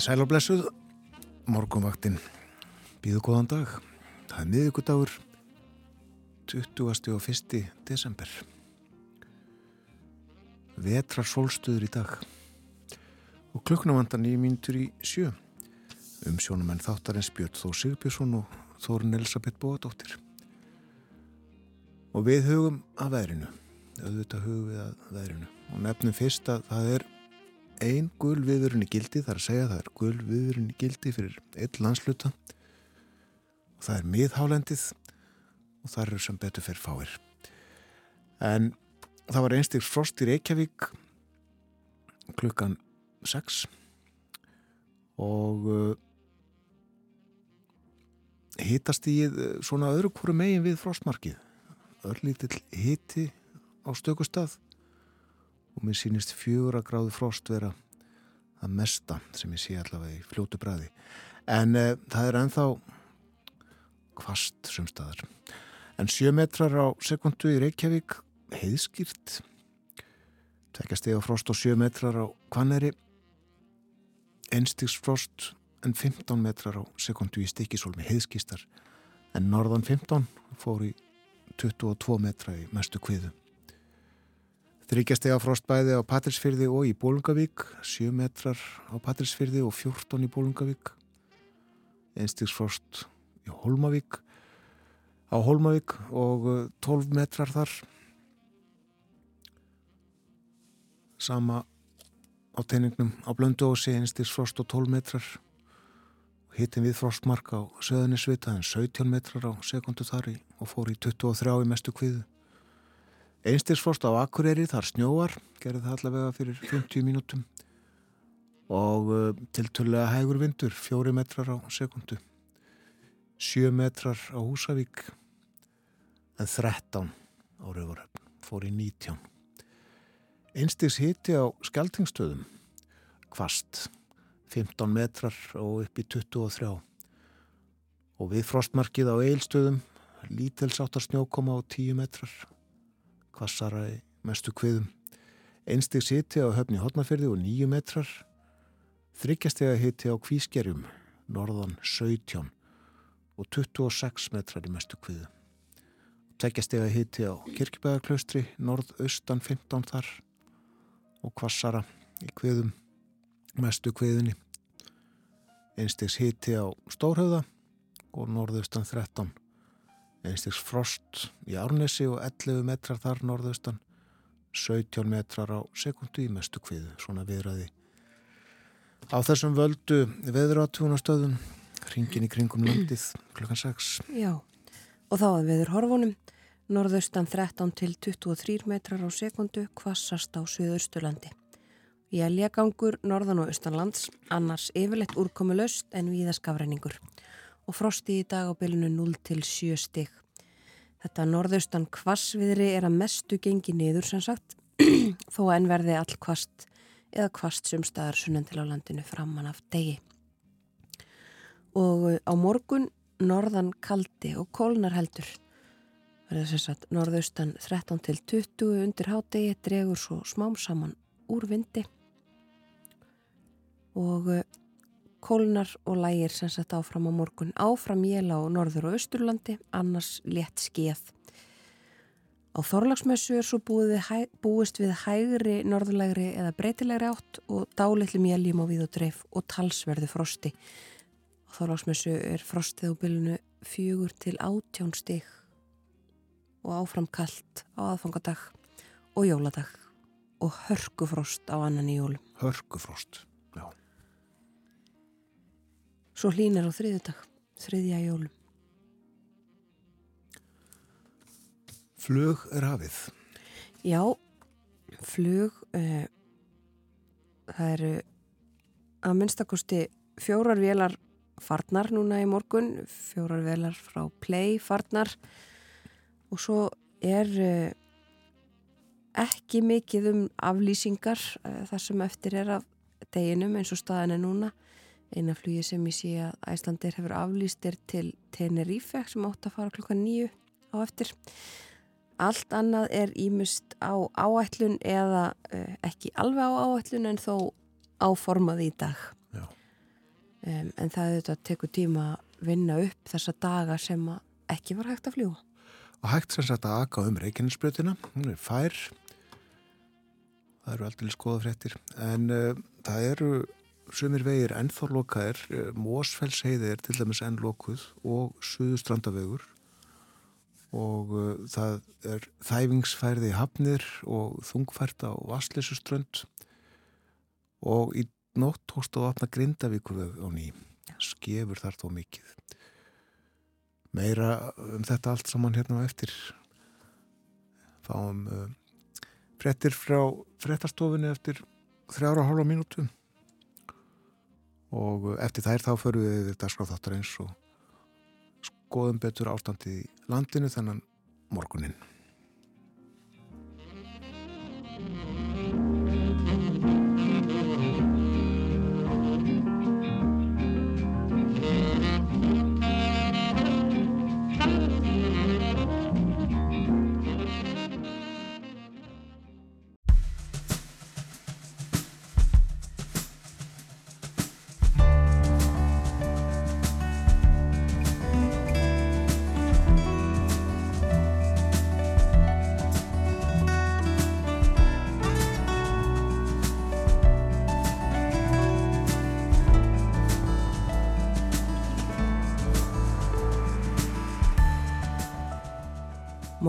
Komið sæl og blessuð, morgunvaktinn býðu góðan dag. Það er miðugudagur 20. og 1. desember. Vetrar sólstuður í dag og klukknavandan í mínutur í sjö. Um sjónumenn þáttarins Björn Þó Sigbjörnsson og Þórun Elisabeth Bóadóttir. Og við hugum að veðrinu, auðvitað hugum við að veðrinu og nefnum fyrst að það er ein gul viðurinn í gildi, þar að segja það er gul viðurinn í gildi fyrir einn landsluta og það er miðhálendið og það eru sem betur fyrir fáir. En það var einstíks frost í Reykjavík klukkan 6 og uh, hittast í svona öðru hverju megin við frostmarkið. Örlítill hitti á stökustað og mér sínist fjögur að gráðu frost vera það mesta sem ég sé allavega í fljótu bræði. En uh, það er enþá kvast sumstaðar. En sjö metrar á sekundu í Reykjavík heiðskýrt. Tekja steg á frost og sjö metrar á Kvanneri. Einstigsfrost en 15 metrar á sekundu í Stikisólmi heiðskýstar. En norðan 15 fór í 22 metra í mestu kviðu. Þryggjastega frostbæði á Patrísfyrði og í Bólungavík, 7 metrar á Patrísfyrði og 14 í Bólungavík. Einstigsfrost í Holmavík, á Holmavík og 12 metrar þar. Sama á teiningnum á Blönduósi, einstigsfrost og 12 metrar. Hittin við frostmark á Söðanisvita en 17 metrar á sekundu þar og fór í 23 í mestu kviðu. Einstigsfrost á Akureyri, þar snjóar, gerði það allavega fyrir 50 mínútum og uh, tiltölulega hægur vindur, 4 metrar á sekundu. 7 metrar á Húsavík en 13 á Rauvaröfn, fór í 19. Einstigs hitti á Skeltingstöðum, kvast, 15 metrar og upp í 23 og við frostmarkið á Eilstöðum, lítelsáttar snjókoma á 10 metrar kvassara í mestu kviðum. Einstigs hitti á höfni hotnafyrði og nýju metrar. Þryggjastega hitti á kvískerjum, norðan 17 og 26 metrar í mestu kviðu. Tveggjastega hitti á kirkibæðarklaustri, norðaustan 15 þar og kvassara í kviðum, mestu kviðunni. Einstigs hitti á Stórhauða og norðaustan 13 einstigs frost í Árnesi og 11 metrar þar norðaustan. 17 metrar á sekundu í mestu kviðu, svona viðræði. Á þessum völdu veðuratúnastöðun ringin í kringum landið klukkan 6 Já, og þá að veður horfunum. Norðaustan 13 til 23 metrar á sekundu kvassast á Suðausturlandi. Jæljagangur norðan og austanlands annars yfirleitt úrkomu löst en víðaskafræningur og frosti í dag á bylunu 0 til 7 stig. Þetta norðaustan kvassviðri er að mestu gengi niður sem sagt, þó að ennverði all kvast eða kvast sumstaðar sunnan til á landinu framann af degi. Og uh, á morgun norðan kaldi og kólnar heldur. Verða sem sagt norðaustan 13 til 20 undir hádegi dregur svo smám saman úr vindi og uh, kólnar og lægir sem sett áfram á morgun. Áfram jél á norður og austurlandi annars létt skíð á Þorlagsmessu er svo við hæ, búist við hægri norðurlegri eða breytilegri átt og dálitli mjöljum á við og dreif og talsverði frosti. Á Þorlagsmessu er frostið á bylunu fjögur til átjón stig og áfram kallt á aðfangadag og jóladag og hörkufrost á annan í jólum. Hörkufrost, já Svo hlýnar á þriðudag, þriðja jólum. Flug er hafið. Já, flug, uh, það eru að minnstakosti fjórar velar farnar núna í morgun, fjórar velar frá play farnar og svo er uh, ekki mikið um aflýsingar uh, þar sem eftir er af deginum eins og staðan er núna eina flugi sem ég sé að Æslandir hefur aflýst er til Tenerife sem átt að fara klukka nýju á eftir. Allt annað er ímust á áætlun eða uh, ekki alveg á áætlun en þó áformað í dag. Um, en það auðvitað tekur tíma að vinna upp þessa daga sem ekki var hægt að fljúa. Og hægt sem sagt að aka um Reykjanesbröðina, hún er fær, það eru aldrei skoða fréttir, en uh, það eru sumir vegir ennþorlokaðir, uh, Mósfellsheiði er til dæmis ennlokuð og Suðustrandavegur og uh, það er þæfingsfærði hafnir og þungfært á Vastleysuströnd og í nótt tókst á að opna Grindavíkurveg á ný. Skefur þar þó mikið. Meira um þetta allt saman hérna á eftir fáum uh, frettir frá frettastofunni eftir þrjára hálfa mínútu og eftir þær þá förum við þetta skráþáttar eins og skoðum betur ástandið í landinu þennan morgunin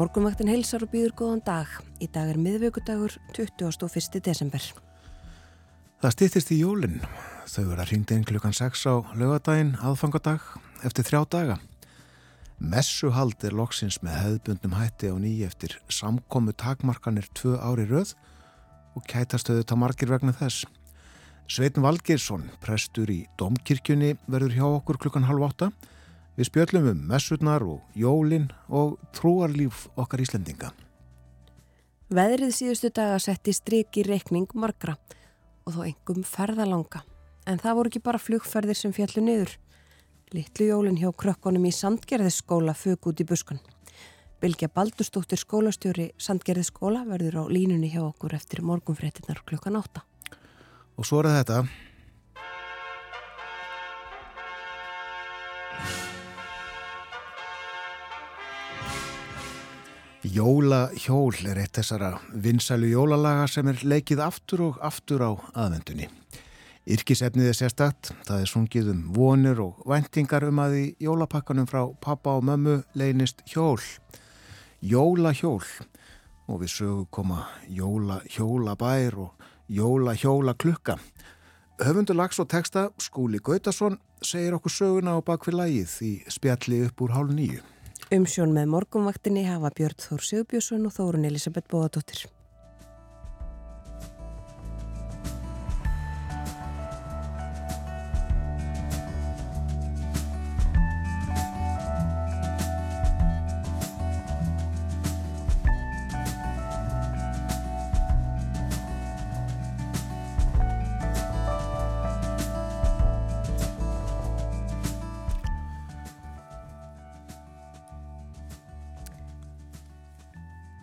Morgunvaktin heilsar og býður góðan dag. Í dag er miðvöggudagur 21. desember. Það stýttist í jólinn. Þau verða hringd einn klukkan 6 á lögadaginn, aðfangadag, eftir þrjá daga. Messuhald er loksins með hefðbundnum hætti á nýj eftir samkomu takmarkanir tvö ári röð og kætastöðu ta margir vegna þess. Sveitin Valgeirsson, prestur í Domkirkjunni, verður hjá okkur klukkan halv átta Við spjöllum um messurnar og jólinn og trúarlíf okkar Íslendinga. Veðrið síðustu daga setti striki reikning margra og þó engum ferðalanga. En það voru ekki bara flugferðir sem fjallu niður. Littlu jólinn hjá krökkunum í Sandgerðisskóla fög út í buskan. Bilgja Baldurstóttir skólastjóri Sandgerðisskóla verður á línunni hjá okkur eftir morgunfréttinnar klukkan átta. Og svo er þetta... Jólahjól er eitt þessara vinsælu jólalaga sem er leikið aftur og aftur á aðvendunni. Yrkisefnið er sérstakt, það er sungið um vonir og vendingar um að í jólapakkanum frá pappa og mömmu leynist hjól. Jólahjól og við sögum koma jólahjólabær og jólahjólaklukka. Höfundur lags og texta Skúli Gautason segir okkur söguna á bakvið lagið í spjalli upp úr hálf nýju. Umsjón með morgunvaktinni hafa Björn Þór Sigbjörnsson og Þórun Elisabeth Bóðardóttir.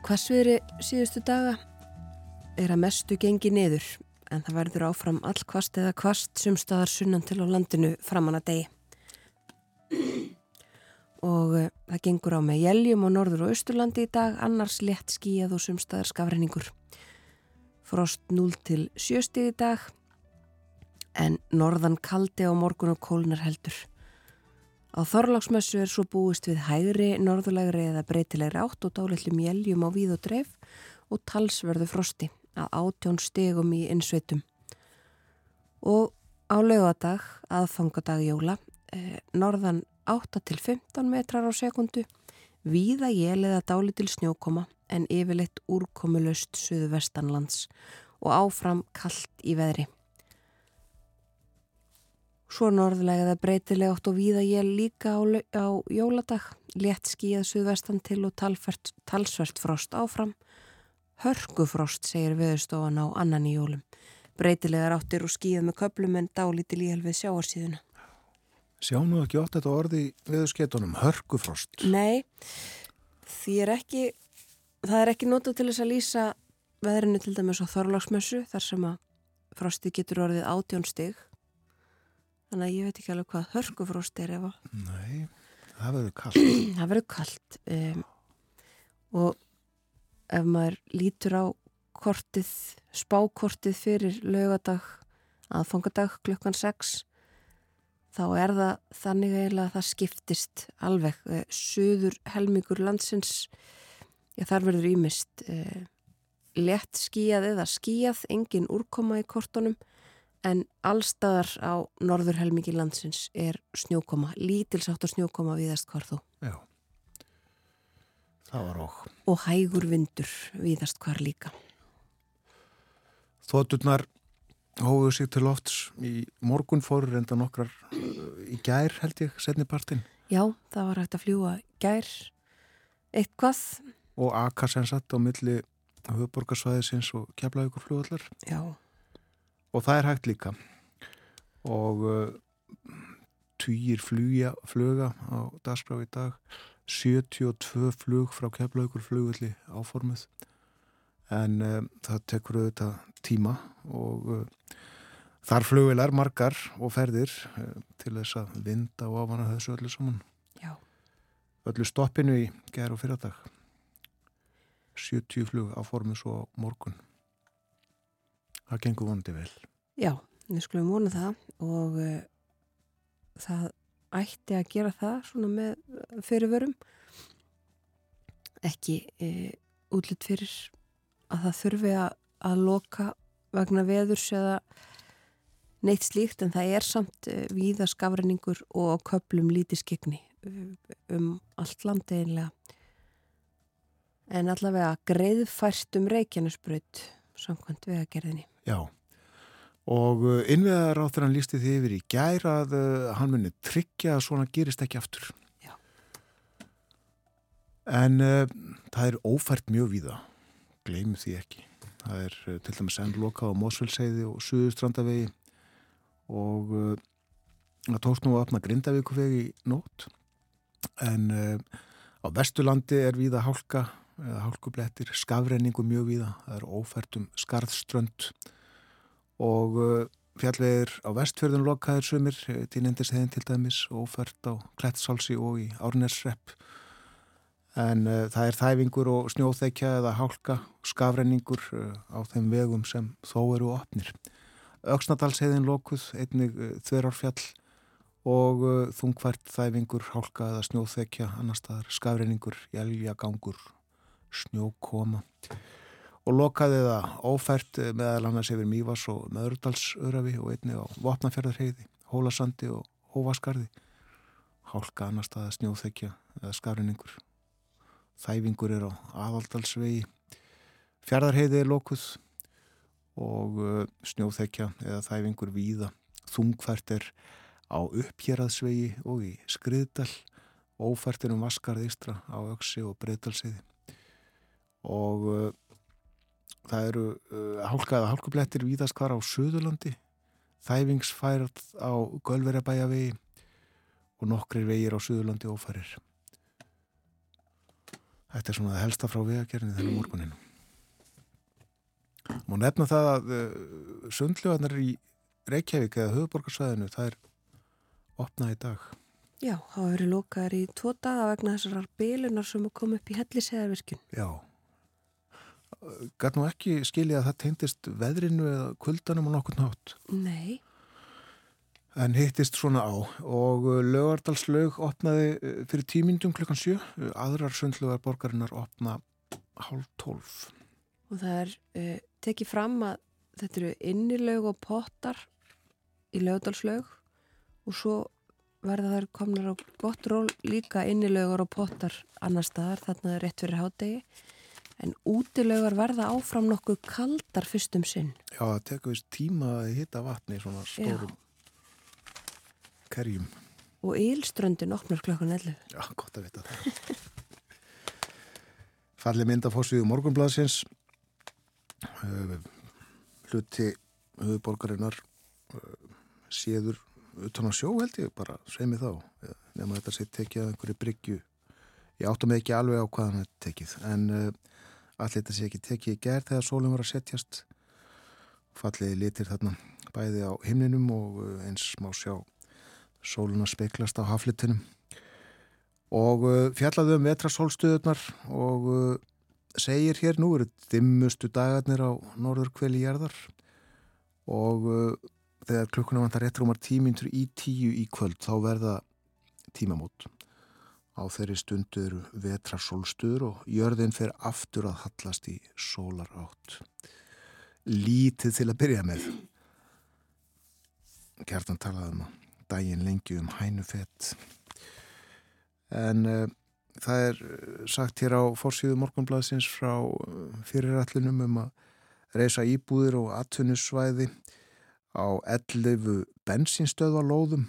Hvassviðri síðustu daga er að mestu gengi niður en það verður áfram all kvast eða kvast sumstaðar sunnan til á landinu framanna degi. Og uh, það gengur á með jæljum á norður og austurlandi í dag, annars létt skíjað og sumstaðar skafreiningur. Frost 0 til 7 stíð í dag en norðan kaldi á morgun og kólnar heldur. Á Þorláksmessu er svo búist við hægri, norðulegri eða breytilegri átt og dálitlu mjæljum á víð og dreif og talsverðu frosti að átjón stegum í innsveitum. Og á lögadag, aðfangadag jóla, eh, norðan 8 til 15 metrar á sekundu, víða jél eða dálitil snjókoma en yfirleitt úrkomulöst suðvestanlands og áfram kallt í veðri. Svo norðlega eða breytilega átt og víða ég líka á, á jóladag, létt skíðað suðvestan til og talfert, talsvert frost áfram. Hörgufrost, segir viðstofan á annan í jólum. Breytilegar áttir og skíðað með köplum en dálítil í helfið sjáarsíðuna. Sjá nú ekki ótt þetta orði viðskeitunum, hörgufrost? Nei, því er ekki, það er ekki notað til þess að lýsa veðrinu til dæmis á Þorláksmössu þar sem að frosti getur orðið átjón stig þannig að ég veit ekki alveg hvað hörkufróst er ef að Nei, það verður kallt. það verður kallt um, og ef maður lítur á kortið, spákortið fyrir lögadag aðfangadag klukkan 6 þá er það þannig eiginlega að það skiptist alveg. Uh, söður helmingur landsins já þar verður ímist uh, lett skíjað eða skíjað engin úrkoma í kortunum en allstaðar á norður helmingi landsins er snjókoma lítilsáttar snjókoma viðast hvar þó. Já, það var okk. og hægur vindur viðast hvar líka. Þótturnar hófuðu sig til lofts í morgun fóru reynda nokkrar uh, í gær held ég, setni partin Já, það var hægt að fljúa gær. Eitthvað? Og aka sem satt á milli höfuborgarsvæðisins og keflaðugur fljóðallar Já, og það er hægt líka. Og uh, týjir flugja, fluga á dagskrá í dag. 72 flug frá keflaðugur flugvalli áformuð. En um, það tekur auðvitað tíma og uh, þar flugvilar margar og ferðir uh, til þess að vinda og áfana þessu öllu saman. Já, öllu stoppinu í gerð og fyrradag. 70 flug á formu svo morgun það gengur vonandi vel. Já, við skulum vona það og uh, það ætti að gera það svona með fyrirvörum. Ekki uh, útlitt fyrir að það þurfi að, að loka vegna veðurs eða neitt slíkt en það er samt uh, víða skafræningur og köplum lítiskegni um allt land eiginlega. En allavega greiðfært um Reykjanesbröð samkvæmt vegagerðinni. Já, og innveðar á hann lísti því yfir í gær að uh, hann muni tryggja að svona gerist ekki aftur. Já. En uh, það er ófært mjög víða, gleymum því ekki. Það er uh, til dæmis enn lokað á Mósfellsheiði og Suðustrandavegi og uh, það tókst nú að opna Grindavíkuvegi í nótt. En uh, á Vesturlandi er víða hálka hálkublettir, skafrenningu mjög víða, það er ófært um skarðströnd og uh, fjallvegir á vestfjörðun lokaðir sumir, týnendisheðin til dæmis, ófært á Klettsálsi og í Árnesrepp en uh, það er þæfingur og snjóþekja eða hálka, skafrenningur uh, á þeim vegum sem þó eru opnir. Öksnadalsheðin lokuð, einnig uh, þverjárfjall og uh, þungvært þæfingur, hálka eða snjóþekja, annar staðar, skafrenningur, jæljagangur, snjókoma og lokaði það ófært meðal annars yfir Mývas og Möðurdalsörafi og einni á Vopnafjörðarheiði, Hólasandi og Hóvaskarði hálka annar staða snjóþekja eða skafrinningur þæfingur er á aðaldalsvegi. Fjörðarheiði er lokuð og uh, snjóþekja eða þæfingur víða. Þungfært er á upphjeraðsvegi og í skriðdal. Ófært er um vaskarðistra á öksi og breytalsiði og uh, það eru uh, hálkaða hálkublettir víðast hvar á Suðurlandi þæfingsfærað á Gölverabæjavegi og nokkrir vegir á Suðurlandi ófærir. Þetta er svona það helsta frá vegagerðinni þennan morguninu Má nefna það að uh, sundljóðanar í Reykjavík eða höfuborgarsvæðinu það er opnað í dag. Já, hafa verið lokaðar í tvo daga vegna þessar bilunar sem kom upp í helliseðarvirkjun. Já Gæt nú ekki skilja að það teindist veðrinu eða kuldanum og nokkur nátt Nei, en hittist svona á. Og lögardalslaug opnaði uh, fyrir tímindum klukkan sjö. Aðrar sundlugar borgarinnar opna hálf tólf. Og það er uh, tekið fram að þetta eru innilög og pottar í lögdalslaug og svo verða þær komnar á gott ról líka innilögur og pottar annar staðar, þarna rétt fyrir hádegi en útilögar verða áfram nokkuð kaldar fyrst um sinn. Já, það tekur vist tíma að hitta vatni í svona stórum kerjum. Og Ílströndin opnar klokkan 11. Já, gott að vita það. Falli mynda fórsvíðu morgunbladsins uh, hluti höfuborgarinnar uh, séður utan á sjó held ég bara sveimi þá nema þetta sé tekið að einhverju bryggju ég áttum ekki alveg á hvað hann er tekið en allir þetta sé ekki tekið í gerð þegar sólum var að setjast. Falliði litir þarna bæði á himninum og eins má sjá sóluna speiklast á haflitinum. Og uh, fjallaðu um vetrasólstuðunar og uh, segir hér nú eru dimmustu dagarnir á norður kveli jarðar. Og þegar klukkuna vantar rétt rúmar tímintur í tíu í kvöld þá verða tímamót á þeirri stundu eru vetrasólstuður og jörðin fer aftur að hallast í sólar átt lítið til að byrja með. Kjartan talaði um að daginn lengi um hænufett en uh, það er sagt hér á fórsíðu morgunblæðsins frá uh, fyrirætlunum um að reysa íbúðir og atvinnusvæði á 11 bensinstöðvalóðum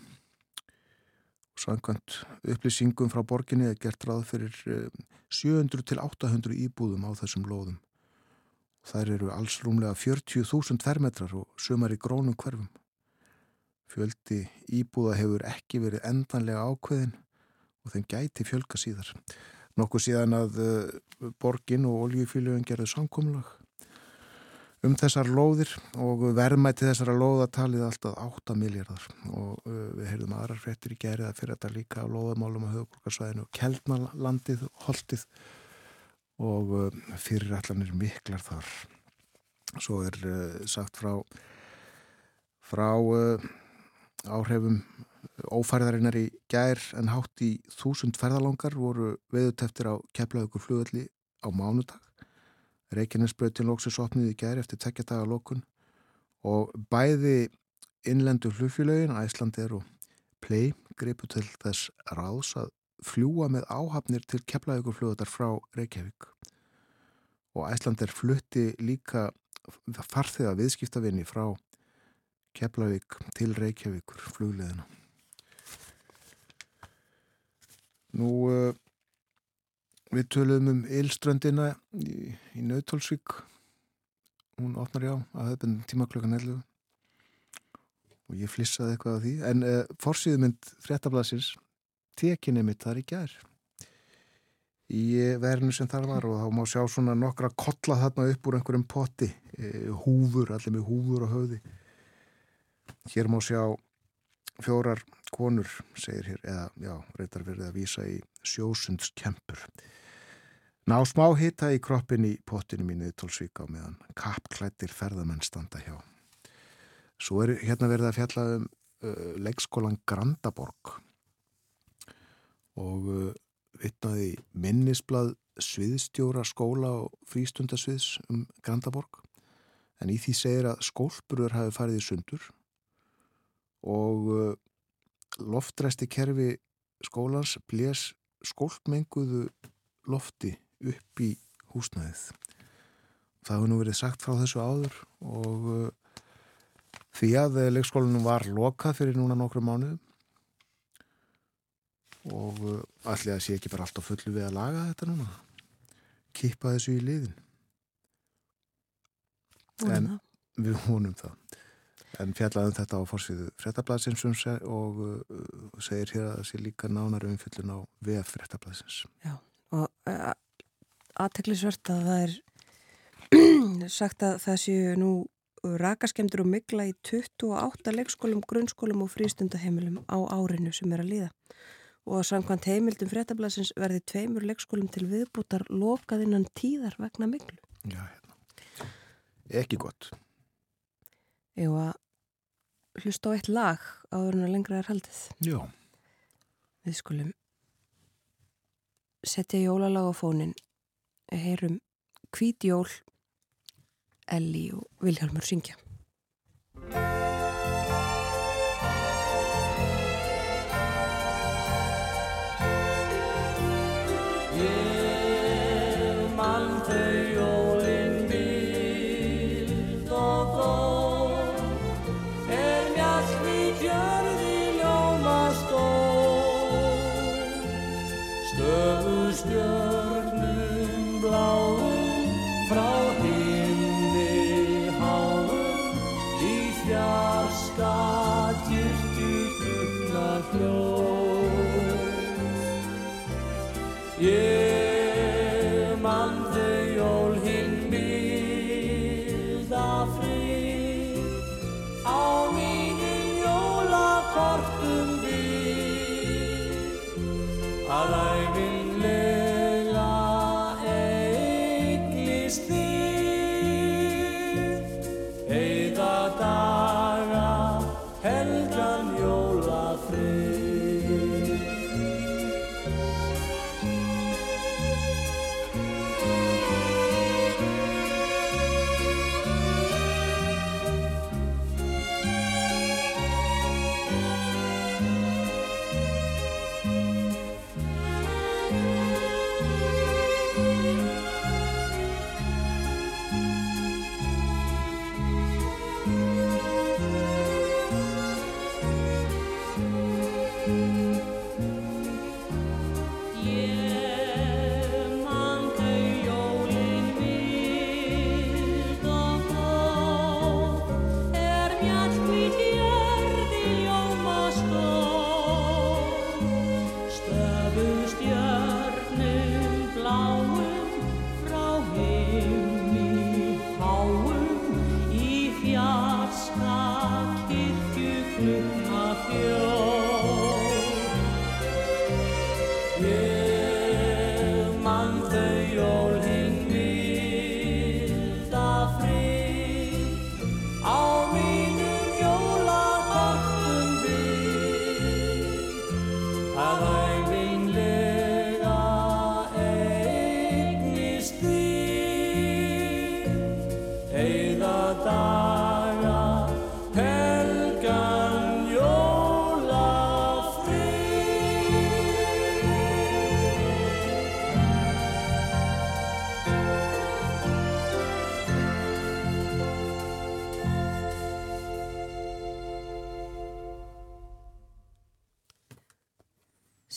og svangkvæmt upplýsingum frá borginni er gert ráð fyrir uh, 700 til 800 íbúðum á þessum lóðum. Þær eru alls rúmlega 40.000 fermetrar og sumar í grónum hverfum. Fjöldi íbúða hefur ekki verið endanlega ákveðin og þeim gæti fjölga síðar. Nokkuð síðan að uh, borgin og oljufíluðin gerðu samkomlag um þessar lóðir og verðmætti þessara lóða talið alltaf 8 miljardar og uh, við heyrðum aðrar frettir í gerið að fyrir þetta líka lóðamálum á höfuborgarsvæðinu og Keldnalandið, Holtið og uh, fyrirallanir miklar þar. Svo er sagt frá frá áhrifum ófærðarinnar í gær en hátt í þúsund ferðalangar voru veðuteftir á keflaugur flugölli á mánudag. Reykjanesbröðin lóksis opniði í gær eftir tekjadaga lókun og bæði innlendu flugfélögin, Æslandir og Play gripu til þess ráðs að fljúa með áhafnir til keflaugur flugöldar frá Reykjavík. Og Æslandir flutti líka farþiða viðskiptavinni frá Keflavík til Reykjavíkur flugleðina. Nú uh, við töluðum um Ylströndina í, í Nautalsvík. Hún opnar já að höfðbundin tíma klokkan 11 og ég flissaði eitthvað af því. En uh, forsýðmynd fréttablasins tekinni mitt þar í gær í verðinu sem þar var og þá má sjá svona nokkra kolla þarna upp úr einhverjum potti, uh, húfur, allir með húfur á höfði Hér má sjá fjórar konur, segir hér, eða já, reytar verið að vísa í sjósundskempur. Ná smá hita í kroppin í pottinu mínu í Tólsvík á meðan kappklættir ferðamenn standa hjá. Svo er hérna verið að fjalla um uh, leikskólan Grandaborg og uh, vittnaði minnisblad sviðstjóra skóla og frístundasviðs um Grandaborg en í því segir að skólbrur hafi farið í sundur og uh, loftræsti kerfi skólans blés skóltmenguðu lofti upp í húsnæðið. Það hefur nú verið sagt frá þessu áður og uh, því að leikskólanum var lokað fyrir núna nokkru mánuðum og allir að sé ekki bara allt á fullu við að laga þetta núna. Kippa þessu í liðin. En við vonum það en fjallaðum þetta á fórsvíðu frettablasins og uh, segir hér að það sé líka nánar umfyllun á VF frettablasins. Já, og uh, aðteklisvert að það er sagt að það séu nú rakaskemdur og mikla í 28 leikskólum, grunnskólum og frístundaheimilum á árinu sem er að líða og samkvæmt heimildum frettablasins verði tveimur leikskólum til viðbútar lokaðinnan tíðar vegna miklu. Já, hérna. Ekki gott. Jú að hlusta á eitt lag áður en að lengra er haldið. Já. Við skulum setja jólalag á fónin, heyrum Kvítjól, Elli og Vilhelmur syngja.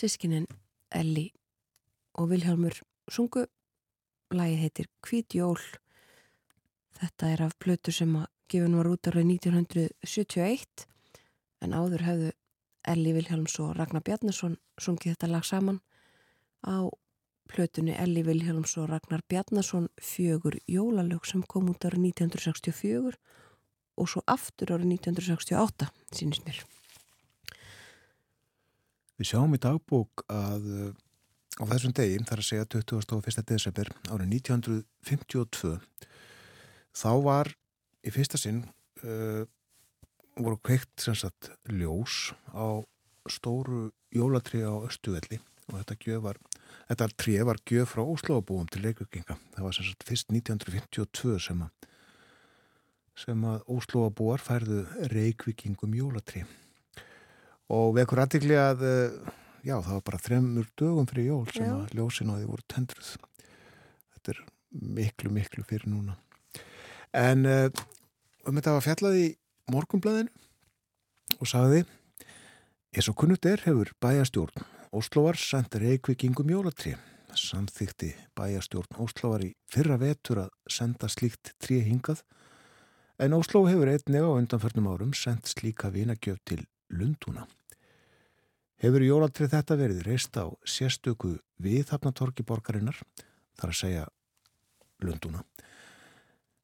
Sískinin Elli og Vilhelmur sungu. Lægið heitir Kvítjól. Þetta er af plötu sem að gefin var út árið 1971 en áður hefðu Elli Vilhelms og Ragnar Bjarnason sungið þetta lag saman á plötunni Elli Vilhelms og Ragnar Bjarnason fjögur jólalög sem kom út árið 1964 og svo aftur árið 1968 sínist mér. Við sjáum í dagbók að uh, á þessum degi, þar að segja 21. desember árið 1952 þá var í fyrsta sinn uh, voru kveikt sagt, ljós á stóru jólatri á Östuvelli og þetta var þetta tré var gjöf frá Óslóabúum til Reykjavíkinga það var sagt, fyrst 1952 sem að sem að Óslóabúar færðu Reykjavíkingum jólatri og við ekkur aðtikli að eh, já, það var bara þremur dögum fyrir jól sem já. að ljósin á því voru tendruð. Þetta er miklu, miklu fyrir núna. En uh, um þetta var fjallað í morgumblæðinu og sagði eins og kunnut er hefur bæjastjórn Óslóvar sendt reykvikingum jólatri samþykti bæjastjórn Óslóvar í fyrra vetur að senda slíkt trí hingað. En Ósló hefur einnig á undanförnum árum sendt slíka vinagjöf til Lundúna hefur jólatrið þetta verið reist á sérstöku viðhafnatorki borgarinnar, þar að segja Lunduna.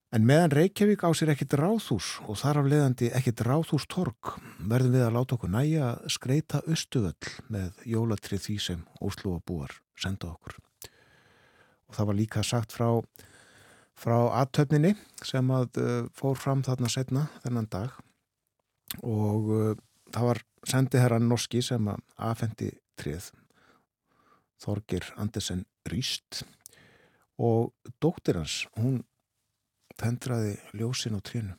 En meðan Reykjavík á sér ekkit ráðhús og þar af leiðandi ekkit ráðhústork verðum við að láta okkur næja að skreita östuvöll með jólatrið því sem Óslúabúar senda okkur. Og það var líka sagt frá, frá aðtöfninni sem að uh, fór fram þarna setna þennan dag og uh, það var sendi herran Norski sem að aðfendi trið Þorgir Andersen Rýst og dóttir hans hún tendraði ljósin á trínu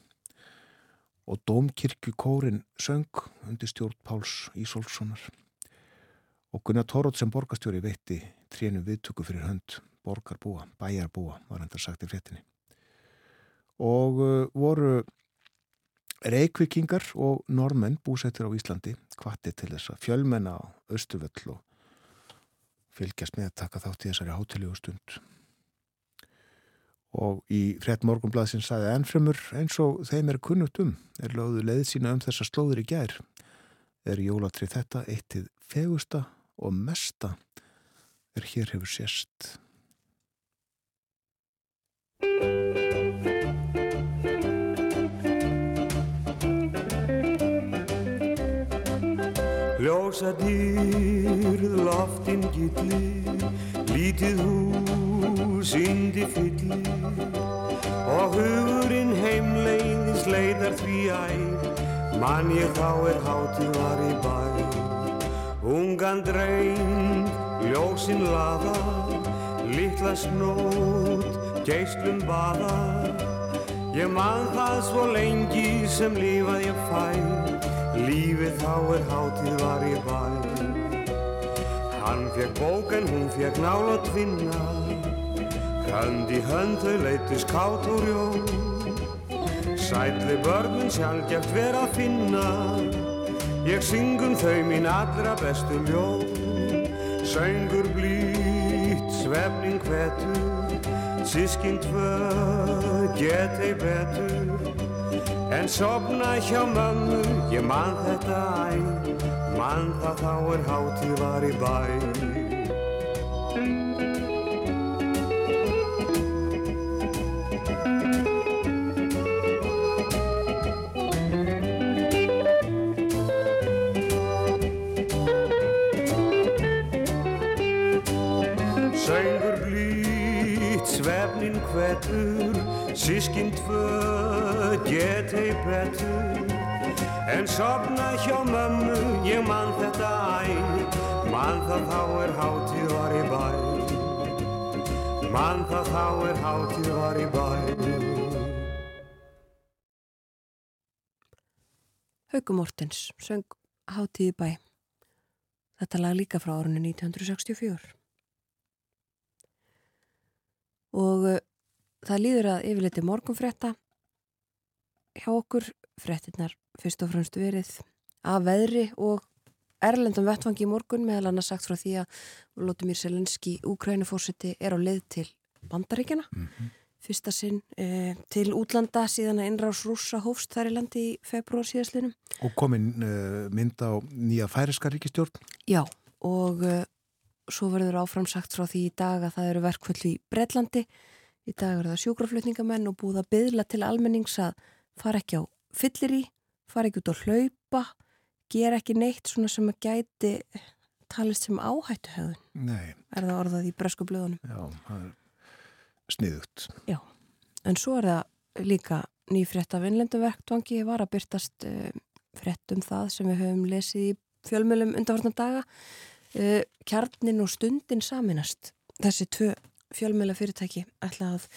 og Dómkirkjukórin söng undir stjórn Páls Ísólfssonar. Og Gunnar Tórótt sem borgastjóri veitti trínu viðtöku fyrir hönd borgarbúa, bæjarbúa var hendur sagt í fréttinni. Og uh, voru Reykvikingar og normenn búsettur á Íslandi hvati til þess að fjölmenna á Östuvöll og fylgjast með að taka þátt í þessari hátilíu stund. Og í frett morgunblæðsinn sagði ennfremur eins og þeim er kunnugt um, er lögðu leið sína um þessa slóður í gær. Er jólatrið þetta eittið fegusta og mesta er hér hefur sérst. Ljósa dýrð loftin gilli, lítið hús indi fylli og hugurinn heimleiðis leiðar því æð, mann ég þá er hátið var í bæ. Ungan dreyn, ljósinn laða, litla snót, geislum baða, ég mann það svo lengi sem lífað ég fæ. Lífið þá er hátíð var í bæ. Hann fekk bók en hún fekk nál og tvinna Hönd í hönd þau leytist kátt og rjó Sætli börnun sjálfgeft vera að finna. Ég syngum þau mín allra bestu ljó Söngur blít, svefning hvetur Sískinn tvö, get ei betur En sopna hjá mömmu, ég mann þetta æ, mann það þá er hátíð var í bæ. Sískinn tvö get hei betur En sopna hjá mömmu, ég mann þetta æ Mann það þá er hátíð var í bæ Mann það þá er hátíð var í bæ Hauku Mortens söng Hátíði bæ. Þetta lag líka frá árunni 1964. Og það líður að yfirleiti morgunfretta hjá okkur, frettinnar fyrst og fremst verið af veðri og erlendum vettfangi í morgun meðal annars sagt frá því að Lótumír Selenski, Úkrænufórseti, er á leið til Bandaríkjana. Mm -hmm. Fyrsta sinn eh, til útlanda síðan að innrás rúsa hófst þar í landi í februar síðastlinum. Og komin eh, mynd á nýja færiska ríkistjórn? Já, og eh, svo verður áfram sagt frá því í dag að það eru verkvöldu í Breitlandi. Í dag eru það sjúkraflutningamenn og búið að byðla til almennings að fara ekki á fyllir í, fara ekki út á hlaupa gera ekki neitt svona sem að gæti talist sem áhættu höfðun. Nei. Er það orðað í bresku blöðunum? Já, það er sniðugt. Já, en svo er það líka nýfrétt af innlenduverktvangi var að byrtast uh, frétt um það sem við höfum lesið í fjölmjölum undanvartan daga. Uh, kjarnin og stundin saminast. Þessi tvö fjölmjöla fyrirtæki ætla að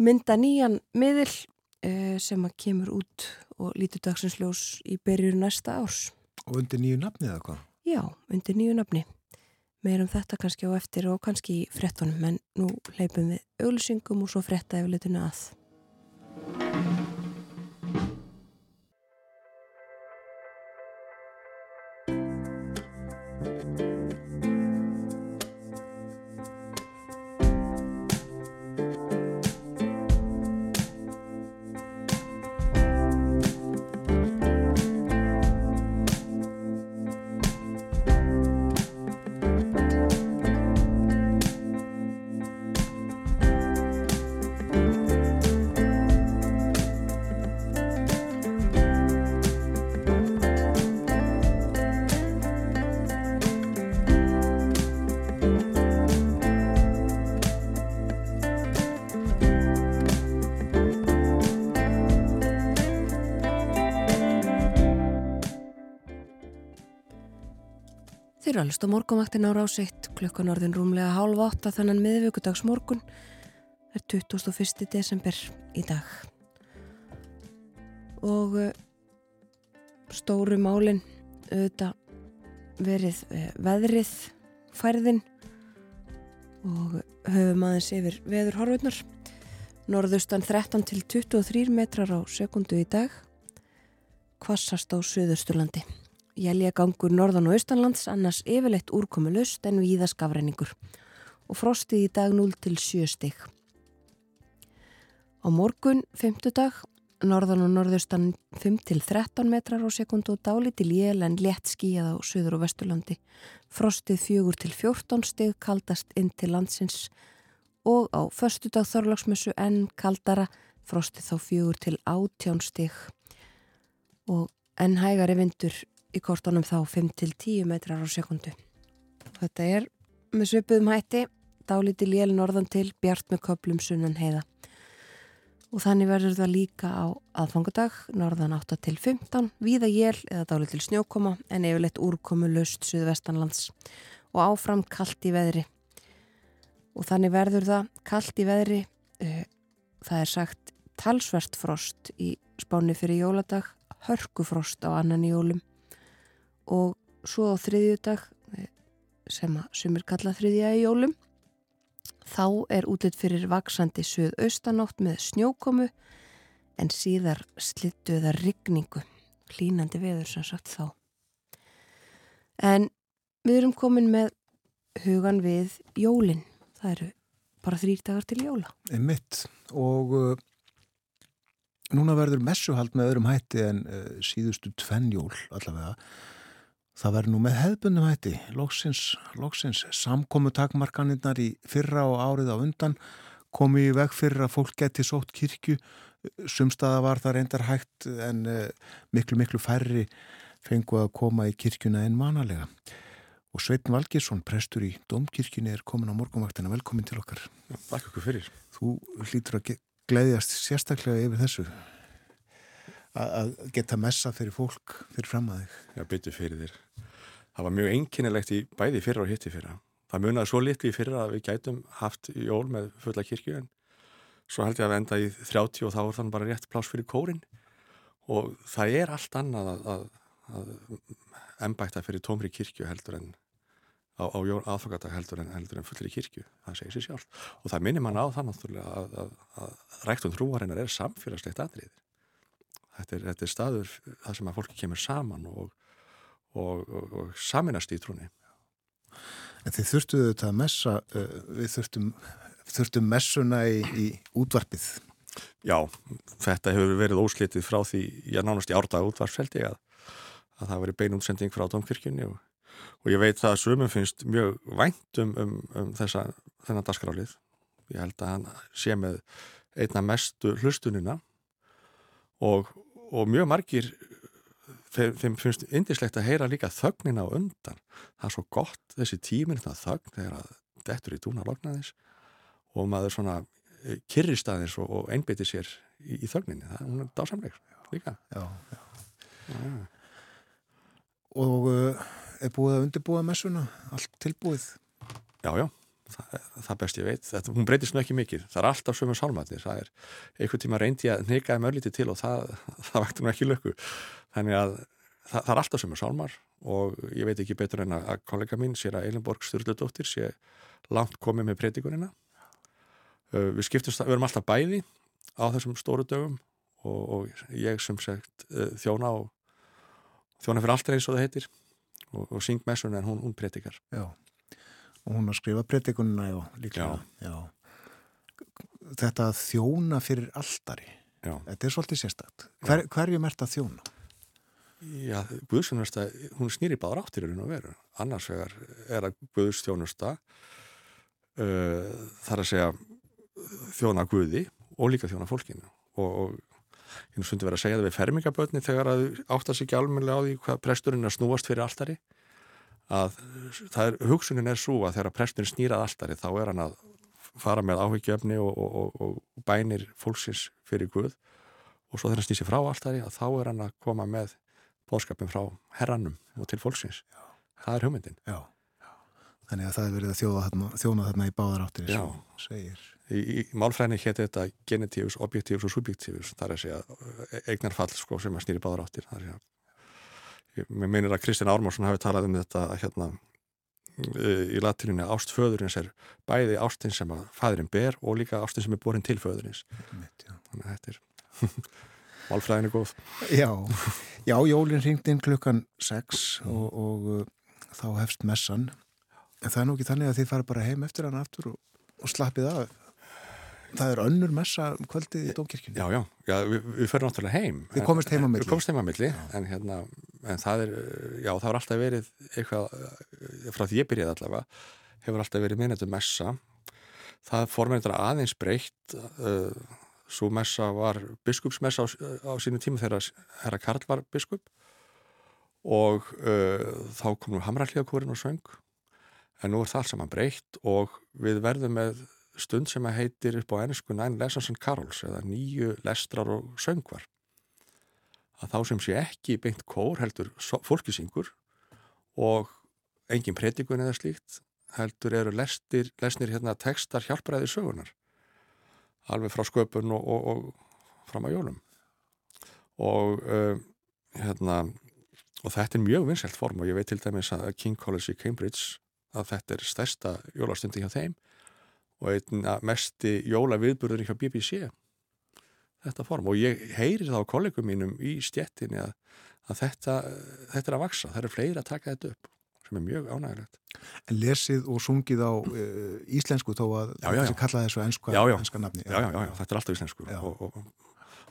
mynda nýjan miðil uh, sem að kemur út og lítur dagsinsljós í berjur næsta árs. Og undir nýju nafni eða hvað? Já, undir nýju nafni. Meirum þetta kannski á eftir og kannski í frettunum, en nú leipum við auglýsingum og svo fretta yfirleitinu að. Þeir alveg á morgunvaktin á rásitt klukkan orðin rúmlega hálf átta þannan miðvíkudags morgun. Er 21. desember í dag. Og uh, stóru málin auðvitað verið uh, veðrið færðin og höfum aðeins yfir veður horfurnar norðustan 13 til 23 metrar á sekundu í dag. Kvassast á Suðusturlandi Jæljagangur norðan og austanlands annars yfirleitt úrkomi lust en víða skafræningur og frostið í dag 0 til 7 stig. Á morgun, 5. dag, norðan og norðaustan 5 til 13 metrar á sekundu og dáli til jél en létt skíjað á söður og vesturlandi. Frostið 4 til 14 stig kaldast inn til landsins og á förstu dag þorlagsmessu en kaldara frostið þá 4 til 18 stig og en hægari vindur í kortunum þá 5-10 metrar á sekundu. Þetta er með svipuðum hætti, dálíti lél norðan til, bjart með köplum sunnan heiða. Og þannig verður það líka á aðfangadag, norðan 8 til 15, víða jél eða dálítil snjókoma en yfirleitt úrkomu löst suðvestanlands og áfram kallt í veðri. Og þannig verður það kallt í veðri, uh, það er sagt talsvert frost í spáni fyrir jóladag, hörkufrost á annan jólum og svo á þriðju dag sem að sumir kalla þriðja í jólum þá er útlitt fyrir vaksandi söðaustanátt með snjókomu en síðar slittu eða rigningu. Hlínandi veður sem sagt þá. En við erum komin með hugan við jólin. Það eru bara þrýr dagar til jóla. Mitt og uh, núna verður messuhald með öðrum hætti en uh, síðustu tvenn jól allavega Það verður nú með hefðbundum hætti, loksins, loksins samkomu takmarkanirnar í fyrra og árið á undan komi í veg fyrir að fólk geti sótt kirkju, sumstaða var það reyndar hægt en uh, miklu miklu færri fengu að koma í kirkjuna en manalega. Og Sveitin Valgersson, prestur í Dómkirkjunni, er komin á morgunvaktina, velkomin til okkar. Takk okkur fyrir. Þú hlýtur að gleyðjast sérstaklega yfir þessu að geta messa fyrir fólk fyrir fram að þig. Já, byttu fyrir þér. Það var mjög einkennilegt í bæði fyrra og hitti fyrra. Það munaði svo litlu í fyrra að við gætum haft jól með fulla kirkju en svo held ég að við enda í 30 og þá er þannig bara rétt plás fyrir kórin og það er allt annað að, að, að embætta fyrir tómri kirkju heldur en á, á aðfokadag heldur en, heldur en fullir í kirkju, það segir sér sjálf og það minnir mann á það náttúrulega að, að, ræktun trúarinnar er samfélagslegt aðrið þetta er, þetta er staður það sem að fólki kemur saman og, og, og, og saminast í trúni En þið þurftuðu þetta að messa uh, við þurftum, þurftum messuna í, í útvarpið Já, þetta hefur verið óslitið frá því, ég nánast í árdag útvarpsfeldi að, að það veri beinumsending frá domkirkjunni og og ég veit það að sumum finnst mjög væntum um, um þessa, þennan dasgrálið. Ég held að hann sé með einna mestu hlustunina og, og mjög margir þeim, þeim finnst indislegt að heyra líka þögnina á undan. Það er svo gott þessi tíminn það þögn þegar að dettur í túna lognaðis og maður svona eh, kyrrist aðeins og, og einbytti sér í, í þögninni. Það er hún dásamleik líka. Já, já. já. Og uh, er búið að undirbúa messuna, allt tilbúið? Já, já, það, það best ég veit. Þetta, hún breytist nú ekki mikið. Það er alltaf sömur sálmættir. Er einhvern tíma reyndi að neykaði mörlítið til og það, það vektur nú ekki löku. Þannig að það, það er alltaf sömur sálmar og ég veit ekki betur en að kollega mín, sér að Eilenborg Sturldóttir, sé langt komið með breytingunina. Uh, við skiptumst, við erum alltaf bæði á þessum stóru dögum og, og ég sem sagt uh, þjóna og þjóna fyrir alltaf eins og það heitir og, og syng messun en hún, hún pretikar Já, og hún já, líklega já. Þetta að þjóna fyrir alltari já. þetta er svolítið sérstætt Hver, Hverjum ert að þjóna? Já, Guðsjónusta, hún snýri báður áttir í raun og veru, annars vegar er að Guðstjónusta uh, þar að segja þjóna Guði og líka þjóna fólkinu og, og ég sundi verið að segja það við fermingabötni þegar að áttast ekki almenlega á því hvað presturinn er snúast fyrir alltari að er, hugsunin er svo að þegar presturinn snýrað alltari þá er hann að fara með áhyggjöfni og, og, og bænir fólksins fyrir Guð og svo þegar hann snýsi frá alltari þá er hann að koma með bóðskapin frá herranum og til fólksins Já. það er hugmyndin Já. Þannig að það er verið að þjóna, þjóna þarna í báðar áttir Já. segir Í, í málfræðinni hétti þetta genitífus, objektífus og subjektífus þar er að segja eignarfall sko, sem að snýri báðar áttir þar er að mér meinir að Kristinn Ármarsson hafi talað um þetta hérna í latininni ástföðurins er bæði ástin sem að fæðurinn ber og líka ástin sem er borin til föðurins. Mitt, þannig að þetta er málfræðinni góð. Já, já Jólinn ringdi inn klukkan 6 og, og uh, þá hefst messan. En það er nú ekki þannig að þið fara bara heim eftir hann aftur og, og slappið af Það er önnur messa um kvöldið í Dómkirkjunni. Já, já, já við, við förum náttúrulega heim. Við komumst heim að milli. Við komumst heim að milli, en hérna, en það er, já, það var alltaf verið eitthvað, frá því ég byrjaði allavega, hefur alltaf verið minnættu messa. Það formið aðeins breytt, uh, svo messa var biskupsmessa á, á sínu tíma þegar herra Karl var biskup og uh, þá kom nú Hamrallíðakórin og söng, en nú er það alls saman breytt og við verðum með stund sem að heitir upp á ennsku Nine Lessons and Carols eða nýju lestrar og söngvar. Að þá sem sé ekki beint kór heldur fólkisingur og engin predikun eða slíkt heldur eru lestir, lesnir hérna textar hjálparæði sögunar alveg frá sköpun og, og, og fram að jólum. Og uh, hérna og þetta er mjög vinnselt form og ég veit til dæmis að King College í Cambridge að þetta er stærsta jólastundi hjá þeim og einna mesti jólaviðburður hjá BBC þetta form. Og ég heyri það á kollegum mínum í stjettinni að, að þetta, þetta er að vaksa, það eru fleiri að taka þetta upp sem er mjög ánægilegt En lesið og sungið á uh, íslensku þó að þessi kallaði þessu ennska, ennska nafni já, já, já, já, þetta er alltaf íslensku. Og, og,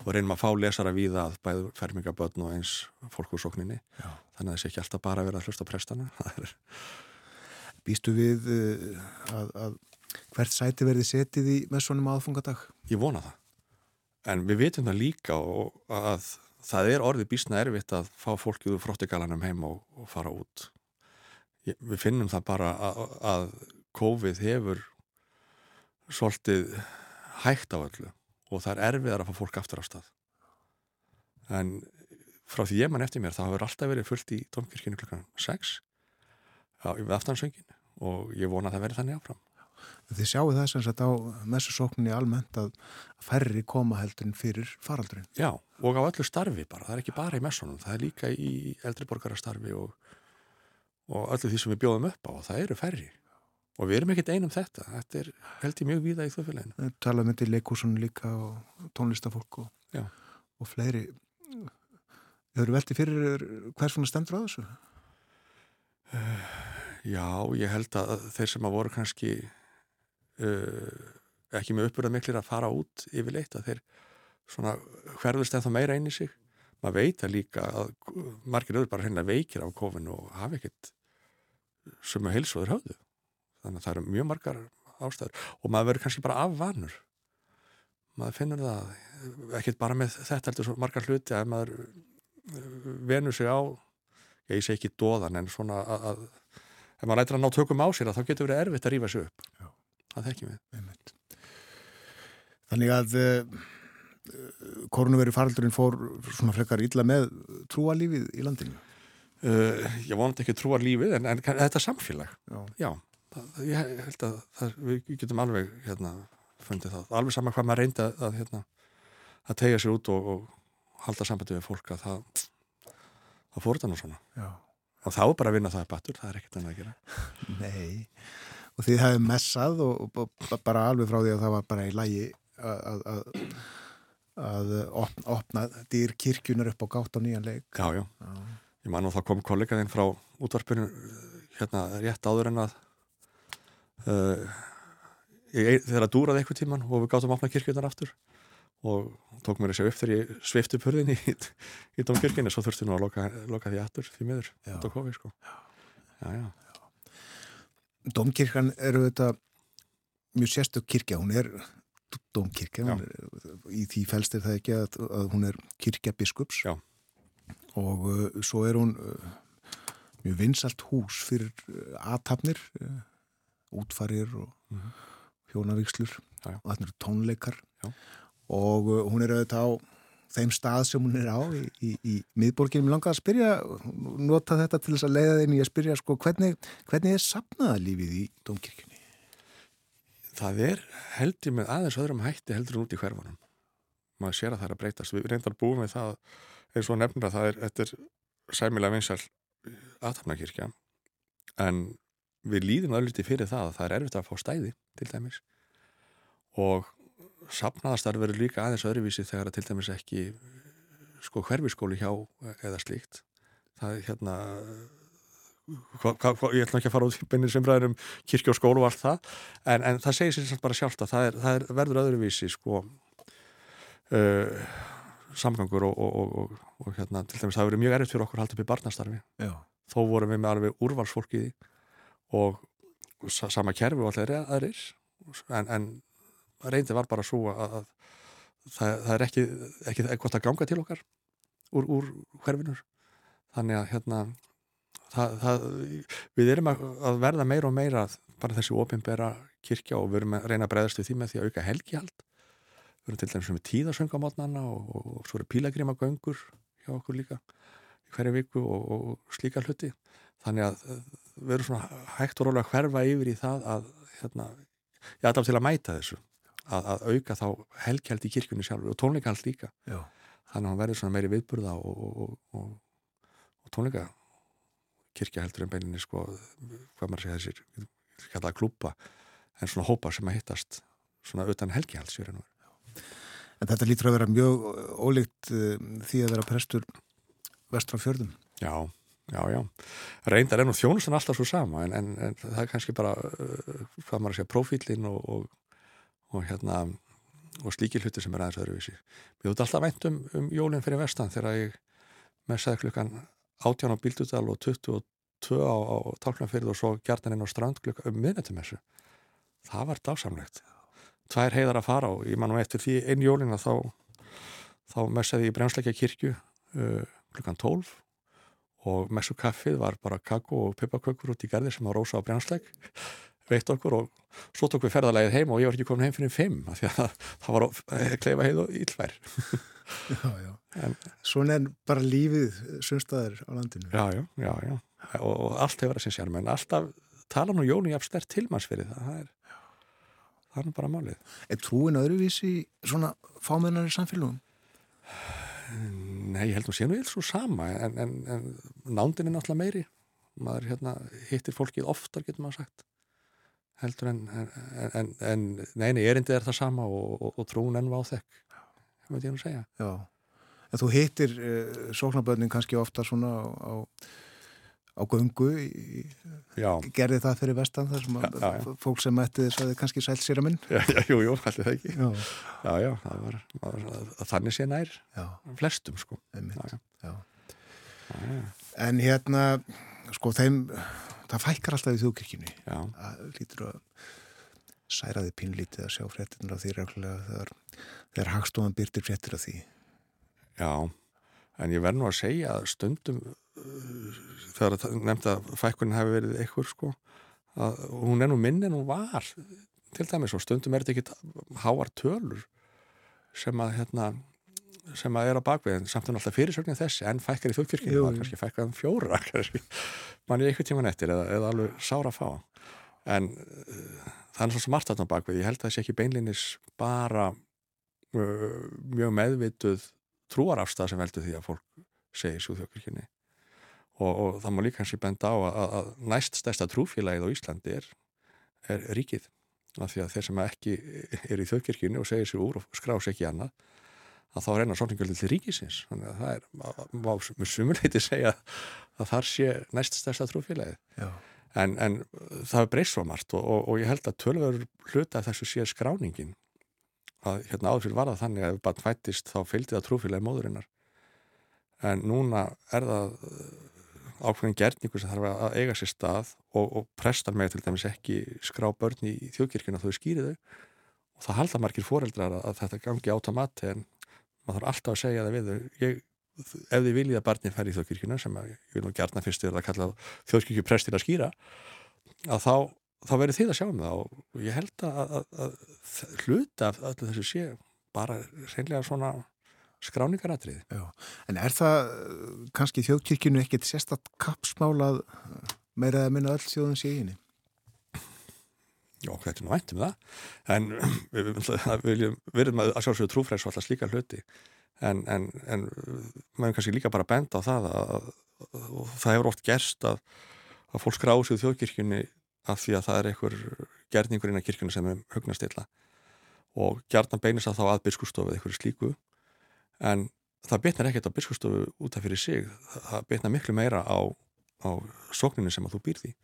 og reynum að fá lesara við að bæðu fermingabötn og eins fólkúsókninni þannig að það sé ekki alltaf bara að vera að hlusta prestana. Býstu við uh, að, að hvert sæti verði setið í með svonum aðfungadag? Ég vona það. En við vitum það líka að það er orðið bísna erfitt að fá fólkið úr fróttigalanum heim og, og fara út. Ég, við finnum það bara að, að COVID hefur svolítið hægt á öllu og það er erfiðar að fá fólk aftur á stað. En frá því ég mann eftir mér þá hefur alltaf verið fullt í domkirkinu klukkan 6 á, við aftansöngin og ég vona að það verði þannig áfram. Þið sjáu það sem sagt á messusókninni almennt að færri koma heldurinn fyrir faraldurinn. Já, og á öllu starfi bara, það er ekki bara í messunum, það er líka í eldriborgarastarfi og, og öllu því sem við bjóðum upp á og það eru færri. Og við erum ekkert einum þetta, þetta er held ég mjög víða í þjóðfélaginu. Það talaðum þetta í leikúsunum líka og tónlistafólk og, og fleiri. Þau eru veldi fyrir hvers svona stendur á þessu? Uh, já, ég held að þeir sem að voru kannski uh, ekki með uppbúrað miklir að fara út yfirleitt að þeir svona hverðust ennþá meira inn í sig. Maður veit að líka að margir öður bara hérna veikir á kofinu og hafa ekkert að heilsóður höfðu. Þannig að það eru mjög margar ástæður. Og maður verður kannski bara afvanur maður finnur það ekkert bara með þetta heldur svo margar hluti að maður venur sig á ég segi ekki dóðan en svona að ef maður lætir að ná tökum á sér þá getur verið erfitt að rýfa sig upp. Já. Það þekkjum við. Einmitt. Þannig að uh, korunveru faraldurinn fór svona frekar illa með trúalífið í landinu? Uh, Ég vonandi ekki trúalífið en, en þetta samfélag. Já, Já það, ég held að það, við getum alveg hérna, fundið það, alveg sama hvað maður reyndi að, að, hérna, að tegja sér út og, og halda sambandi við fólk að það það fór þetta nú svona. Já. og þá bara að vinna það er batur, það er ekkert annað að gera. Nei, og þið hefði messað og, og bara alveg frá því að það var bara í lægi að, að, að opna, opna dýr kirkjunar upp á gátt á nýjan leik. Já, já, já. ég man og þá kom kollegaðinn frá útvarpinu hérna rétt áður en að uh, ég, þegar að dúraði eitthvað tíman og við gáttum að opna kirkjunar aftur og tók mér þessi upp þegar ég svifti upp hurðin í, í domkirkina svo þurfti nú að loka, loka því aftur því miður á kofi sko. Já, já. Domkirkan eru þetta mjög sérstök kirkja, hún er domkirkja, hún er, í því fælst er það ekki að, að hún er kirkja biskups já. og uh, svo er hún uh, mjög vinsalt hús fyrir uh, aðtapnir útfarir og mm -hmm. hjónavíkslur og þarna eru tónleikar. Já. Og uh, hún er auðvitað á þeim stað sem hún er á í, í, í miðborginum. Ég langaði að spyrja, nota þetta til þess að leiða þeim í að spyrja sko, hvernig, hvernig er sapnaða lífið í domkirkjunni? Það er heldur með aðeins öðrum hætti heldur út í hverfanum. Maður sér að það er að breytast. Við reyndar búum við það eins og nefnir að það er, þetta er sæmilega vinsal aðtapnakirkja en við líðum ölliti fyrir það að það er erfitt að fá stæði til dæmis og sapnaðastarf verður líka aðeins öðruvísi þegar að til dæmis ekki sko hverfiskóli hjá eða slíkt það er hérna hva, hva, ég ætla ekki að fara út í beinir sem ræður um kirkja og skólu og allt það en, en það segir sér bara sjálft að það, er, það er verður öðruvísi sko uh, samgangur og, og, og, og hérna til dæmis það verður mjög erfitt fyrir okkur að halda upp í barnastarfi Já. þó vorum við með alveg úrvalsfólkiði og sama kerfi og allir aðrir en, en reyndi var bara svo að, að það, það er ekki, ekki eitthvað að ganga til okkar úr, úr hverfinur þannig að hérna það, það, við erum að, að verða meira og meira bara þessi ofinbera kirkja og við erum að reyna að breyðast við því með því að auka helgihald. Við erum til dæmis með tíðasöngamotnana og, og, og svo eru pílagrima göngur hjá okkur líka í hverju viku og, og slíka hluti. Þannig að við erum svona hægt og rólega hverfa yfir í það að hérna, ég aðdátt til að mæta þessu að, að auka þá helgjald í kirkunni sjálfur og tónleikahald líka. Já. þannig að hann verður svona meiri viðburða og, og, og, og tónleika kirkja heldur en beininni sko, hvað maður segja þessir kallaða klúpa, en svona hópa sem að hittast svona utan helgjald sér en En þetta lítur að vera mjög ólíkt uh, því að vera prestur vestra fjörðum. Já, já, já. Reyndar er nú þjónustan alltaf svo sama en, en, en það er kannski bara uh, hvað maður segja, profílin og og hérna og slíkir hluti sem er aðeins öðruvísi. Við höfum alltaf vænt um, um jólinn fyrir vestan þegar ég messaði klukkan 18 á Bíldudal og 22 á, á Tálknarfyrð og svo gjartan inn á strand klukkan um miðnættumessu það var dásamlegt. Tvær heiðar að fara og ég man nú eftir því einn jólinn að þá þá messaði ég Brjánsleikja kirkju uh, klukkan 12 og messu kaffið var bara kakko og pippakökur út í gerði sem var rosa á Brjánsleik veitt okkur og svo tók við ferðalægið heim og ég var ekki komin heim fyrir fimm af því að það var eh, kleifa heið og ílvær Já, já, en, svona er bara lífið sunnstæðir á landinu. Já, já, já, já. Og, og allt hefur að sinnsjálf en alltaf tala nú Jóni jafn stert tilmannsfyrir það, það er, það er bara málið. Er trúin öðruvísi svona fámennar í samfélagum? Nei, ég held nú sé nú eins og sama en, en, en nándin er náttúrulega meiri. Maður hérna, hittir fólkið oftar getur maður sagt heldur en en, en neini, erindið er það sama og, og, og trún enn á þekk það veit ég nú segja. Já, en þú hittir uh, sóknarböðnin kannski ofta svona á, á í, gerði það fyrir vestan þar sem að já, já. fólk sem ætti þess að þið kannski sælt sér að minn. Jú, jú, allir það ekki. Já, já, já það var, var þannig sé nær flestum sko. En hérna sko þeim það fækkar alltaf í þjókirkjunni það lítur að særaði pínlítið að sjá fréttinur af því reglulega þegar, þegar hagstofan byrtir fréttir af því. Já, en ég verð nú að segja að stundum þegar nefnd að fækkunin hefur verið eitthvað sko að hún er nú minn en hún var til dæmis og stundum er þetta ekkit háar tölur sem að hérna sem að er á bakvið en samt er alltaf fyrirsögnin þessi en fækkar í þjóðkirkinu var kannski fækkar um fjóra mann er eitthvað tíman eftir eða, eða alveg sára að fá. En uh, það er svo smart að það á bakvið ég held að það sé ekki beinlinis bara uh, mjög meðvituð trúarafstað sem veldur því að fólk segir svo þjóðkirkinu og, og það má líka hansi benda á að, að næst stærsta trúfélagið á Íslandi er, er ríkið. Af því að þeir sem ekki er í þjóðkirkjunni og segir sér úr og skrá sér ekki annað að þá reynar sókningjöldi til ríkisins. Þannig að það er, má með sumuleiti segja að þar sé næst stærsta trúfélagið. En, en það er breyst svo margt og, og, og ég held að tölver hluta þessu sé skráningin. Að hérna áður fyrir var það þannig að ef bara fættist þá fylgdi það trúfélagi móðurinnar. En núna er það ákveðin gerningu sem þarf að eiga sér stað og, og prestar með til dæmis ekki skrá börn í þjóðkirkina þó þau skýri þau. Og það halda margir foreldrar að, að þetta gangi átamati en maður þarf alltaf að segja það við ég, ef þið viljið að barnin fær í þjóðkirkina sem að, ég vil nú gerna fyrst verða að kalla þjóðkirkjuprestin að skýra að þá, þá verður þið að sjá um það og ég held að, að hluta af öllu þessu sé bara reynlega svona skráningaratrið. En er það kannski þjóðkirkjunu ekkert sérstatt kapsmálað meira að minna öll þjóðum síðinni? Já, þetta er nú vænt um það? En við, við verðum að sjálfsögðu trúfræðs og alltaf slíka hluti. En, en, en maður kannski líka bara benda á það að, að það hefur oft gerst að, að fólk skráðsjóðu þjóðkirkjunni af því að það er einhver gerningur inn á kirkjunni sem er hugnastilla og gerðan beinist að þá að biskustofu eða einhverju slíku. En það betnar ekkert á biskustofu út af fyrir sig. Það betnar miklu meira á, á sókninu sem að þú býrði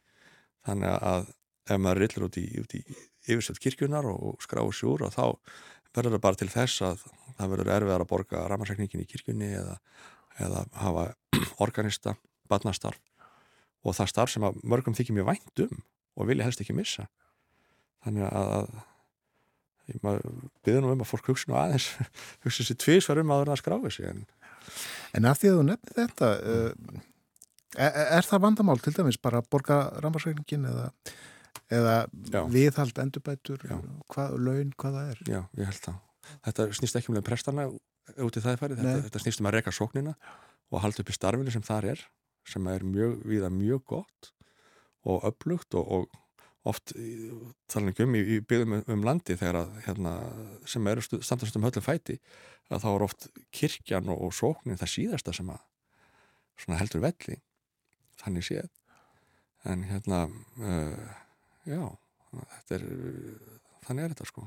þannig að ef maður rillir út í, í yfirstöld kirkjunar og skráur sjúr og þá verður það bara til þess að það verður erfiðar að borga ramarsækningin í kirkjunni eða, eða hafa organista, badnastarf og það starf sem að mörgum þykir mjög vænt um og vilja helst ekki missa. Þannig að byrði nú um að fólk hugsa nú aðeins hugsa sér tvísvar um að er að skráfa sig en, en af því að þú nefnir þetta uh, er, er það vandamál til dæmis bara að borga rammarsreikningin eða, eða viðhald endurbætur hvað, laun, hvað það er? Já, ég held það. Þetta snýst ekki um leið prestana út í það færið, þetta, þetta snýst um að reyka sóknina og halda upp í starfinu sem þar er sem er mjög, viða mjög gott og upplugt og, og oft tala ekki um í, í byggðum um, um landi þegar að hérna, sem eru standast um höllum fæti að þá er oft kirkjan og, og sóknin það síðasta sem að heldur velli þannig séð. En hérna uh, já þetta er, þannig er þetta sko.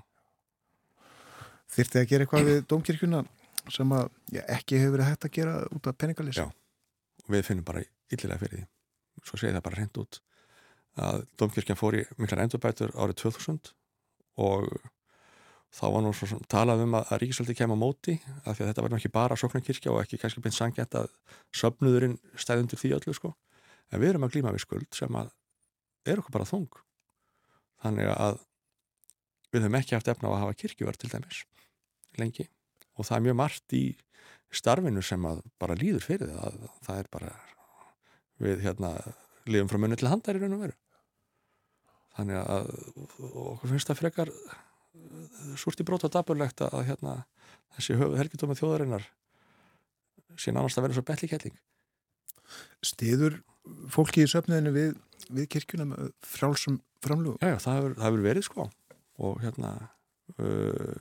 Þyrti að gera eitthvað við domkirkjuna sem að já, ekki hefur verið hægt að gera út af peningalýs Já, við finnum bara yllilega fyrir því. Svo segir það bara hreint út að Dómkirkjan fór í miklar endurbætur árið 2000 og þá var nú svo talað um að, Ríkisvöldi kemur á móti af því að þetta var náttúrulega ekki bara sóknarkirkja og ekki kannski beint sangjætt að söfnuðurinn stæðundir því öllu sko. En við erum að glíma við skuld sem að er okkur bara þung þannig að við höfum ekki haft efna á að hafa kirkjuverð til dæmis lengi. Og það er mjög margt í starfinu sem bara líður fyrir það það er bara við hérna lifum frá munni til handar í raun og veru. Þannig að okkur finnst það frekar uh, súrt í brót og daburlegt að hérna, þessi helgitóma þjóðarinnar sé nánast að vera svo betli kelling Stiður fólki í söfniðinu við, við kirkjuna með frálsum framlug? Já, já, það hefur verið sko. Og hérna uh,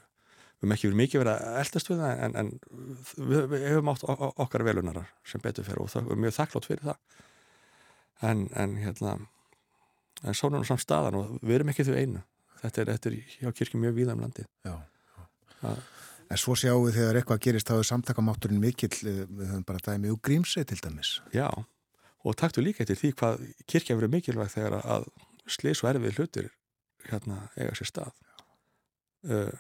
við hefum ekki verið mikið verið að eldast við það en, en við, við hefum átt okkar velunarar sem betur fyrir og það er mjög þakklátt fyrir það. En, en hérna en svona er samt staðan og við erum ekki þau einu. Þetta er, þetta er hjá kirkjum mjög víða um landi Já, já. En svo sjáum við þegar eitthvað gerist þá er samtakamátturinn mikill. Við höfum bara dæmið úr grímsei til dæmis. Já, og taktu líka eftir því hvað kirkja verið mikilvæg þegar að slis og erfið hlutir hérna eiga sér stað uh,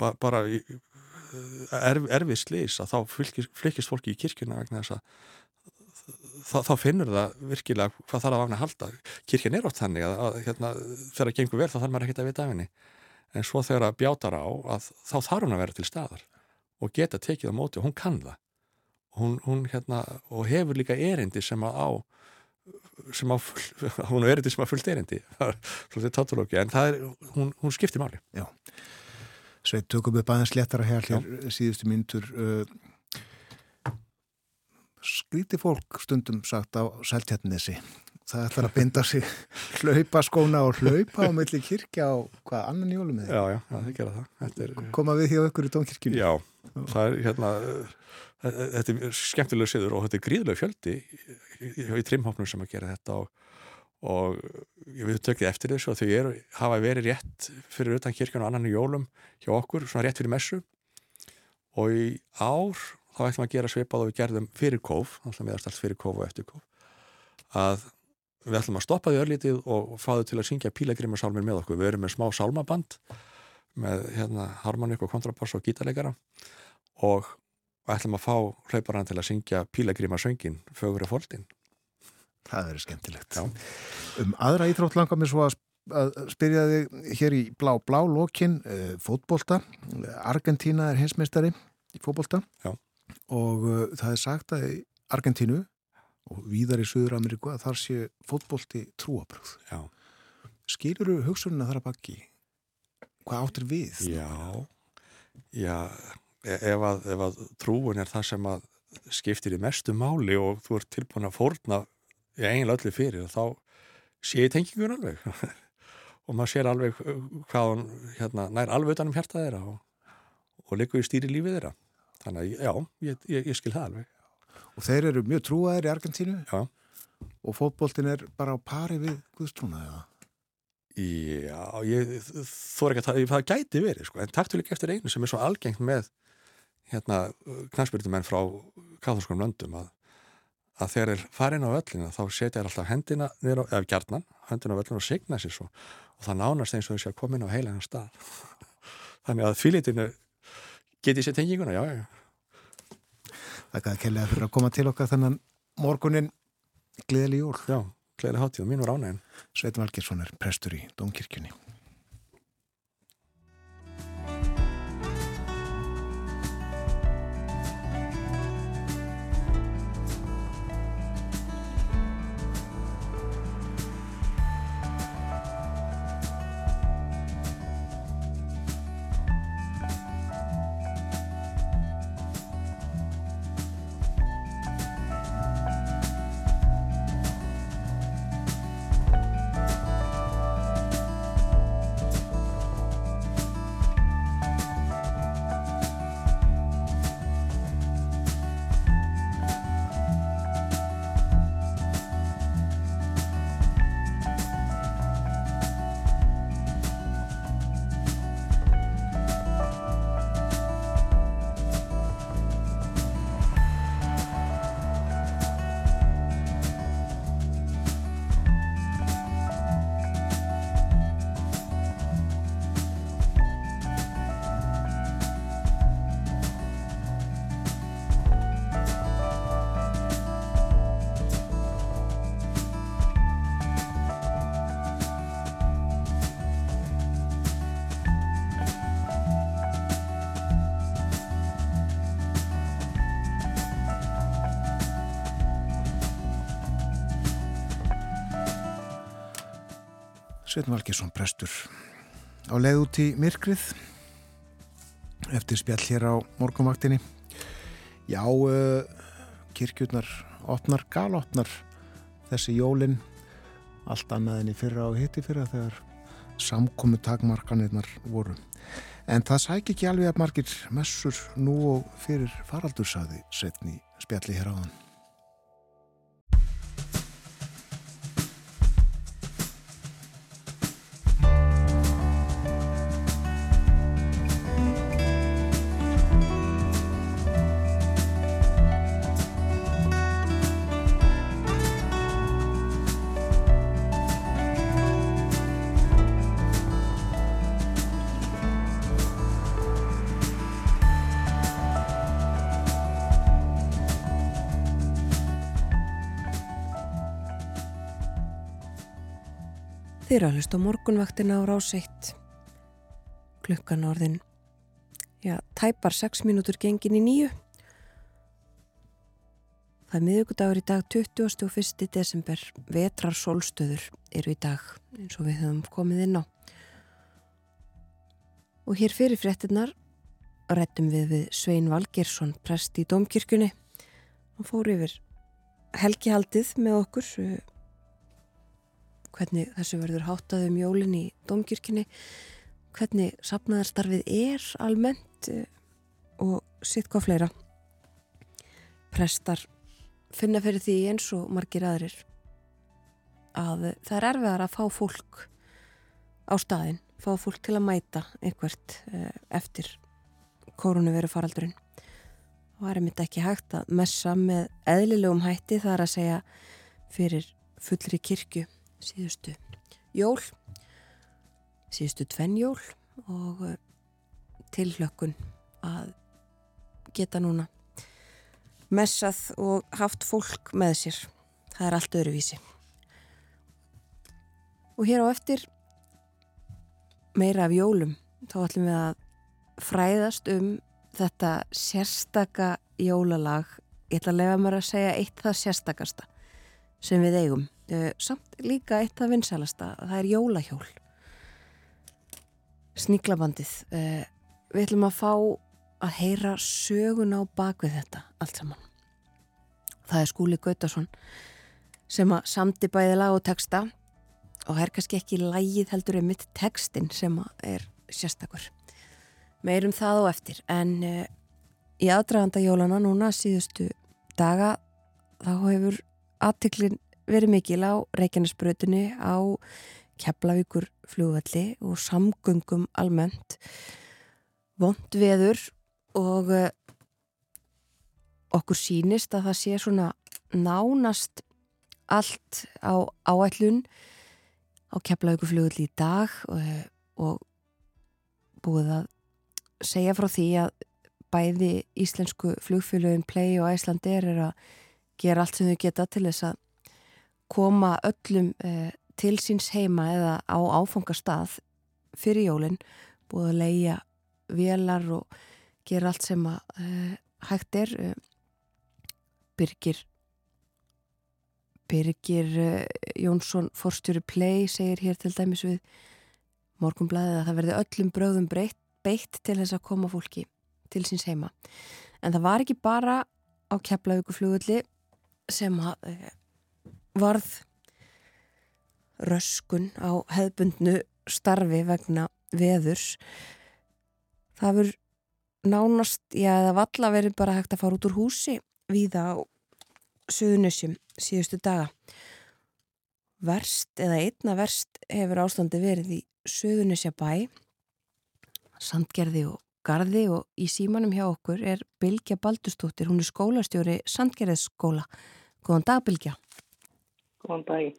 ba bara í, erf, erfið slis að þá fylgist fólki í kirkjuna vegna þess að þá, þá finnur það virkilega hvað þarf að vagna að halda. Kirkjan er átt þannig að, að hérna, þegar það gengur vel þá þarf maður ekkert að vita af henni. En svo þegar það bjátar á að þá þarf hún að vera til staðar og geta tekið á móti og hún kann það. Hún, hún hérna, og hefur líka erindi sem að á sem á, hún er erindi sem að fullt erindi en það er, hún, hún skiptir máli. Já, Sveit tökum upp aðeins léttara hér, hér síðustu myndur uh, skríti fólk stundum sagt á seltjarnesi það ætlar að binda sig hlaupa skóna og hlaupa á melli kirkja á hvað annan jólum er Já, já, það er, Koma við hjá ykkur í dónkirkjunni Já, það er hérna þetta er skemmtilega siður og þetta er gríðlega fjöldi í, trimhófnum sem að gera þetta og, og við tökðum eftir þessu og þau eru, hafa verið rétt fyrir utan kirkjun og annan í jólum hjá okkur, svona rétt fyrir messu. Og í ár þá ætlum að gera svipað og við gerðum fyrir kóf, þannig að við erum alltaf fyrir kóf og eftir kóf að við ætlum að stoppa því örlítið og fá þau til að syngja pílagrimarsálmir með okkur. Við erum með smá sálmaband með hérna, harmonik og kontrabass og gítarleikara og ætlum að fá hlauparan til að syngja pílagrimarsöngin fögur og fólkin Það verður skemmtilegt Já. Um aðra íþrótt langar mér svo að spyrja þig hér í blá blá lokin uh, fótbolta Argentína er hinsmeistari í fótbolta Já og uh, það er sagt að Argentínu og víðar í Suður-Ameríku að þar sé fótbólti trúabröð. Skilur þú hugsununa þar að baki? Hvað áttir við? Já, já ef að, ef að trúun er það sem að skiptir í mestu máli og þú ert tilbúin að fórna í eiginlega öllu fyrir þá sé ég tengingun alveg. Og maður sér alveg uh, hvað hann hérna, nær alveg utanum hjarta þeirra og, og likur í stýri lífið þeirra. Þannig að já, ég, ég, ég skil það alveg. Og þeir eru mjög trúaðir í Argentínu? Já. Og fótboltin er bara á pari við Guðstrúna eða? Já, ég þór ekki að það, það gæti verið sko, en taktu líka eftir einu sem er svo algengt með hérna knæspyrtumenn frá katholskunum löndum að, að þeir er farin á öllina þá setja þér alltaf hendina, á, eða gjarnan hendina á öllina og signa sér svo og það nánast eins og sé að koma inn á heilægna stað þannig að fylitinu Getið sér tenginguna, já, já. Þakka að kellega fyrir að koma til okkar þannig morgunin gleðileg jól. Já, gleðileg hátíð og mín var ánægin. Sveit Valgersson er prestur í Dómkirkjunni. Sveitn Valgesson prestur á leið út í myrkrið eftir spjall hér á morgumvaktinni já uh, kirkjurnar opnar galopnar þessi jólin allt annað en í fyrra og hitti fyrra þegar samkomi takmarkanirnar voru. En það sæk ekki alveg að margir messur nú og fyrir faraldursaði setni spjalli hér á hann. Þið eru að hlusta morgunvaktina á rás 1. Klukkan orðin, já, tæpar 6 mínútur gengin í nýju. Það er miðugudagur í dag 21. desember. Vetrar sólstöður eru í dag eins og við höfum komið inn á. Og hér fyrir fréttinnar rættum við við Svein Valgersson, prest í Dómkirkjunni. Hann fór yfir helgihaldið með okkur hvernig þessu verður háttað um jólinn í domkirkini, hvernig sapnaðarstarfið er almennt eh, og sitt hvað fleira. Prestar finna fyrir því eins og margir aðrir að það er erfiðar að fá fólk á staðin, fá fólk til að mæta einhvert eh, eftir koronaviru faraldurinn. Það er mitt ekki hægt að messa með eðlilegum hætti þar að segja fyrir fullri kirkju síðustu jól síðustu tvenn jól og eh, tilhlökkun að geta núna messað og haft fólk með sér. Það er allt öðruvísi. Og hér á eftir meira af jólum þá ætlum við að fræðast um þetta sérstaka jólalag. Ég ætla að lega mér að segja eitt það sérstakasta sem við eigum samt líka eitt af vinsalasta það er jólahjól. Sníklabandið uh, við ætlum að fá að heyra sögun á bakvið þetta allt saman. Það er Skúli Gautason sem að samti bæði lag og texta og það er kannski ekki lægið heldur einmitt textin sem er sérstakur. Meirum það og eftir en uh, í aðdraganda jólana núna síðustu daga þá hefur aðtiklin verið mikil á Reykjanesbrötunni á Keflavíkur fljóðvalli og samgöngum almennt. Vond veður og uh, okkur sínist að það sé svona nánast allt á áætlun á Keflavíkur fljóðvalli í dag og, eh, og búið að segja frá því að bæði íslensku flugfélögin Play og Æslandir er að gera allt sem þau geta til þess að koma öllum eh, til síns heima eða á áfangastað fyrir jólinn, búið að leia velar og gera allt sem að eh, hægt er eh, Birgir Birgir eh, Jónsson Forstjóri Play segir hér til dæmis við morgumblæðið að það verði öllum bröðum breytt, beitt til þess að koma fólki til síns heima. En það var ekki bara á Keflavíkuflugulli sem að eh, varð röskun á hefðbundnu starfi vegna veðurs það verður nánast, já það valla verið bara hægt að fara út úr húsi viða á söðunusjum síðustu daga verst eða einna verst hefur ástandi verið í söðunusja bæ Sandgerði og Garði og í símanum hjá okkur er Bilgja Baldustóttir, hún er skólastjóri Sandgerðisskóla. Góðan dag Bilgja. Góðan dag.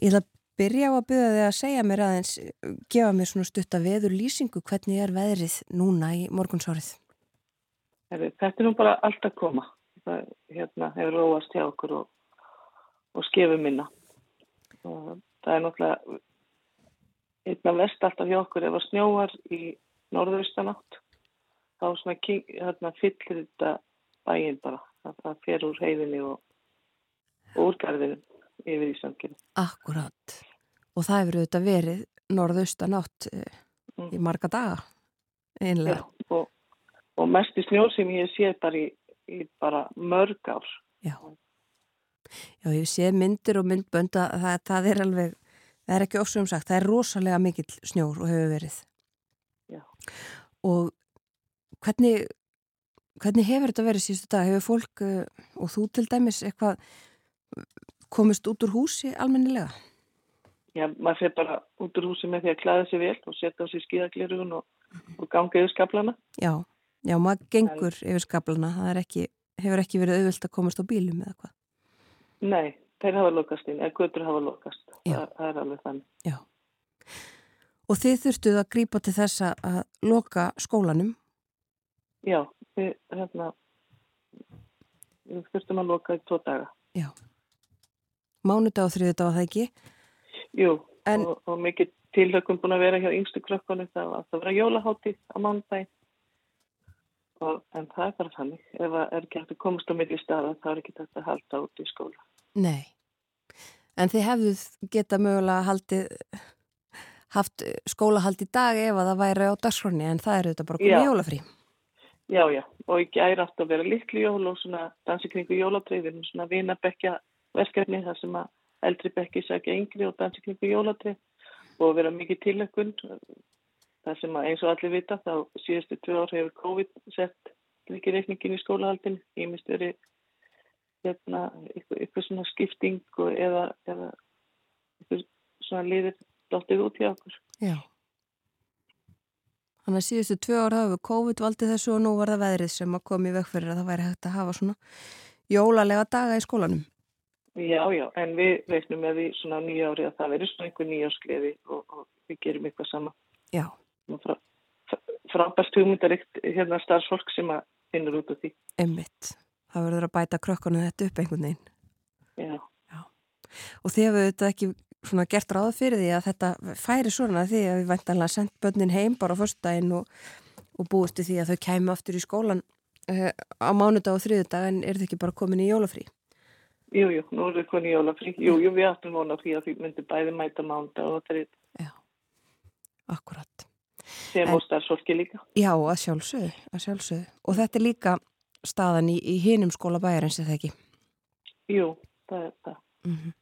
Ég ætla að byrja á að byrja þig að segja mér aðeins, gefa mér svona stutta veður lýsingu, hvernig er veðrið núna í morgunsárið? Þetta er nú bara allt að koma. Það hérna, hefur róast hjá okkur og, og skefum minna. Og það er náttúrulega einna vest alltaf hjá okkur ef að snjóar í norðaustanátt þá svona hérna, fyllir þetta bæinn bara. Það, það fer úr heiðinni og, og úrgarðinu yfir í sanginu. Akkurát. Og það hefur auðvitað verið norðaustanátt eh, mm. í marga daga einlega. Já, og, og mest í snjóð sem ég sé bara í, í bara mörg ár. Já. Já, ég sé myndir og myndbönda það, það er alveg Það er ekki ofsum sagt, það er rosalega mikill snjór og hefur verið. Já. Og hvernig, hvernig hefur þetta verið síðustu dag? Hefur fólk uh, og þú til dæmis eitthvað komist út úr húsi almennilega? Já, maður fyrir bara út úr húsi með því að klæða sig vel og setja á sig skíðaglirugun og, og ganga yfir skablana. Já, já, maður gengur en, yfir skablana, það ekki, hefur ekki verið auðvilt að komast á bílum eða hvað? Nei, þeir hafa lokast inn, eða götur hafa lokast, það, það er alveg þannig. Já, og þið þurftuð að grípa til þess að loka skólanum? Já, við, hérna, við þurftum að loka í tvo daga. Já, mánudag og þriðu dag að það ekki? Jú, en, og, og mikið tilhökkum búin að vera hjá yngstu krökkunum það var að vera jólahátti á mánudagin en það er bara þannig ef það er ekki hægt að komast á milli staða þá er ekki hægt að halda út í skóla. Nei, en þið hefðuð geta mögulega haldið haft skólahald í dag ef að það væri á dagskroni en það eru þetta bara komið jólafrí. Já, já, og ekki æra aftur að vera litlu jól og svona dansi kringu jólatreyðin svona vinabekja verkefni þar sem að eldri bekki sækja yngri og dansi kringu jólatri og vera mikið tilökkun þar sem að eins og allir vita þá síðustu tvö ár hefur COVID sett ekki reikningin í skólahaldin ég mist verið hérna, eitthvað svona skipting eða, eða eitthvað svona liðir dóttið út hjá okkur. Já. Þannig að síðustu tvö ár hafa COVID valdið þessu og nú var það veðrið sem að komi vekk fyrir að það væri hægt að hafa svona jólalega daga í skólanum Já, já, en við veitnum með því svona nýja ári að það verður svona einhver nýjásklefi og, og við gerum eitthvað sama. Já. Frá, frábært hugmyndarikt hérna starfsfólk sem að finnur út af því. Emmitt. Það verður að bæta krökkunum þetta upp einhvern veginn. Já. Já. Og þið hefur þetta ekki svona gert ráð fyrir því að þetta færi svona því að við væntanlega sendt börnin heim bara fyrstdægin og, og búistu því að þau kæmu aftur í skólan uh, á mánudag og þriðudag en er þau ekki bara komin í jólafrí? Jú, jú, nú er það konið jólafrí. Jú, jú, við áttum vona því að því myndi bæði mæta mánda og er Já, akkurat. Sem og starfsfólki líka. Já, að sjálfsögðu, að sjálfsögðu. Og þetta er líka staðan í, í hinum skóla bæjarins, er það ekki? Jú, það er það. Mm -hmm.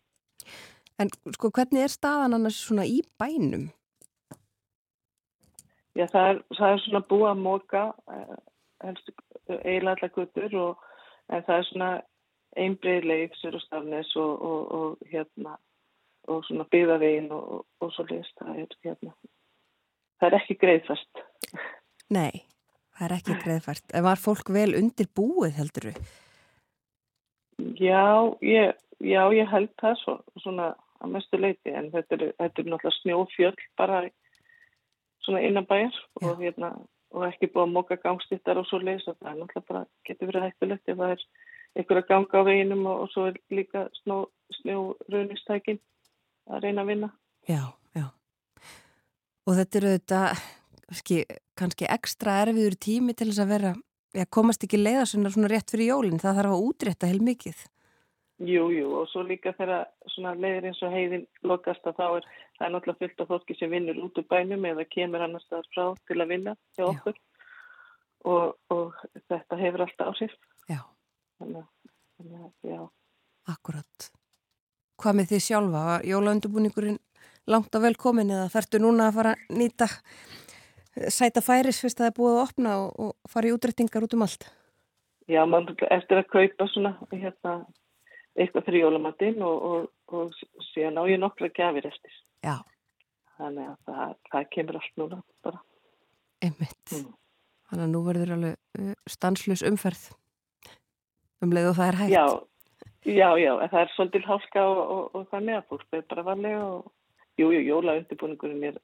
En sko, hvernig er staðan annars svona í bænum? Já, það er, það er svona búið að móka eiginlega allar guttur og en það er svona einbreyðleif sér og stafnes og, og, og hérna og svona byggðavegin og, og svo list það er hérna það er ekki greiðfært. Nei, það er ekki greiðfært. En var fólk vel undir búið heldur við? Já, ég, já, ég held það svo, svona að mestu leiti en þetta er, þetta er náttúrulega snjófjöld bara svona innanbæjar og hérna og ekki búið að móka gangstittar og svo og það er náttúrulega bara getur verið hættulegt ef það er einhver að ganga á veginum og, og svo er líka snjórunistækin að reyna að vinna. Já, já. Og þetta eru þetta kannski, kannski ekstra erfiður tími til þess að vera, já, komast ekki leiðasunar svona rétt fyrir jólinn, það þarf að útrétta heil mikið. Jú, jú, og svo líka þegar svona leiðir eins og heiðin lokast að þá er það er náttúrulega fyllt af fólki sem vinnur út úr bænum eða kemur annars staðar frá til að vinna hjá okkur og, og þetta hefur alltaf áhrif. Já þannig að já. Akkurat. Hvað með því sjálfa? Jólaundubúningurinn langt á velkomin eða þarftu núna að fara að nýta sæta færis fyrst að það er búið að opna og, og fara í útrettingar út um allt? Já, mann eftir að kaupa svona hérna, eitthvað fyrir jólamatinn og, og, og síðan á ég nokkra gafir eftir. Já. Þannig að það, það kemur allt núna bara. Einmitt. Mm. Þannig að nú verður alveg uh, stanslus umferð um leið og það er hægt. Já, já, já, það er svolítið hálka og, og, og þannig að fólk er bara varlega og jú, jú, jóla undirbúningurinn er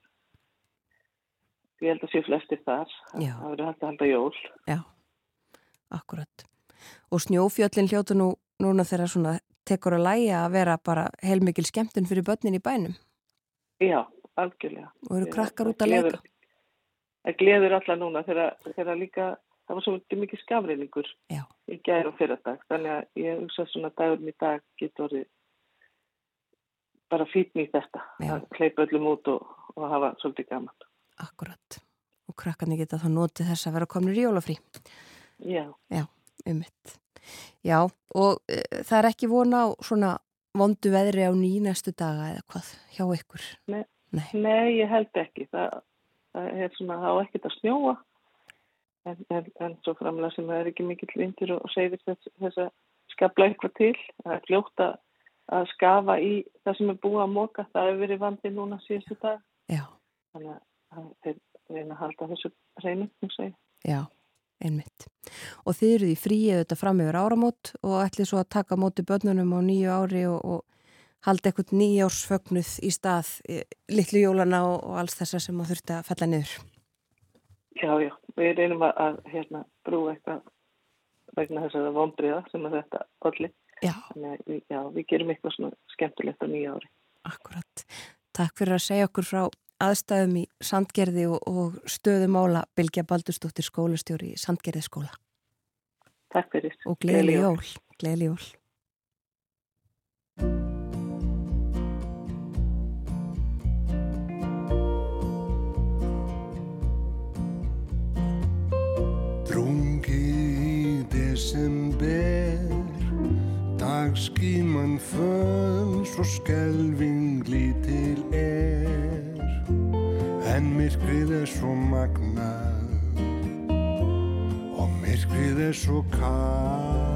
ég held að séu flestir þar já. það verður hægt að halda jól. Já, akkurat. Og snjófjöllin hljótu nú núna þegar svona tekur að læja að vera bara heilmikil skemmtun fyrir börnin í bænum. Já, algjörlega. Og eru krakkar út að leika? Það gleður alla núna þegar líka það var svo mikið skafreiningur í gæri og fyrardag þannig að ég hugsa svona dagurum í dag getur orðið bara fítni í þetta Já. að hleypa öllum út og, og hafa svolítið gaman Akkurat og krakkarnir geta þá notið þess að vera komnir í jólafrí Já Já, ummitt Já, og e, það er ekki vona á svona vondu veðri á nýnastu daga eða hvað hjá ykkur? Nei, Nei. Nei ég held ekki. Það, það er svona, það á ekkert að snjóa en, en, en svo framlega sem það er ekki mikill vindur og segir þess, þess að skapla eitthvað til. Það er fljótt að, skafa í það sem er búið að móka. Það hefur verið vandi núna síðustu dag. Já. Þannig að þeir reyna að halda þessu reyningum. Já, einmitt. Og þið eruð í fríið þetta fram yfir áramót og ætlið svo að taka móti börnunum á nýju ári og, og halda eitthvað nýjársfögnuð í stað litlu jólana og, og alls þessa sem þú þurfti að fella niður. Já, já, við reynum að, að hérna, brúa eitthvað vegna þessara vonbriða sem að þetta allir. Já. Þannig að já, við gerum eitthvað svona skemmtilegt á nýja ári. Akkurat. Takk fyrir að segja okkur frá aðstæðum í Sandgerði og, og stöðumála Bilgja Baldurstóttir skólastjóri í Sandgerði skóla. Takk fyrir. Og gleðli jól. Gleðli jól. Desember. Dagskíman föl Svo skelving lítil er. En myrkrið er svo magnað Og myrkrið er svo kall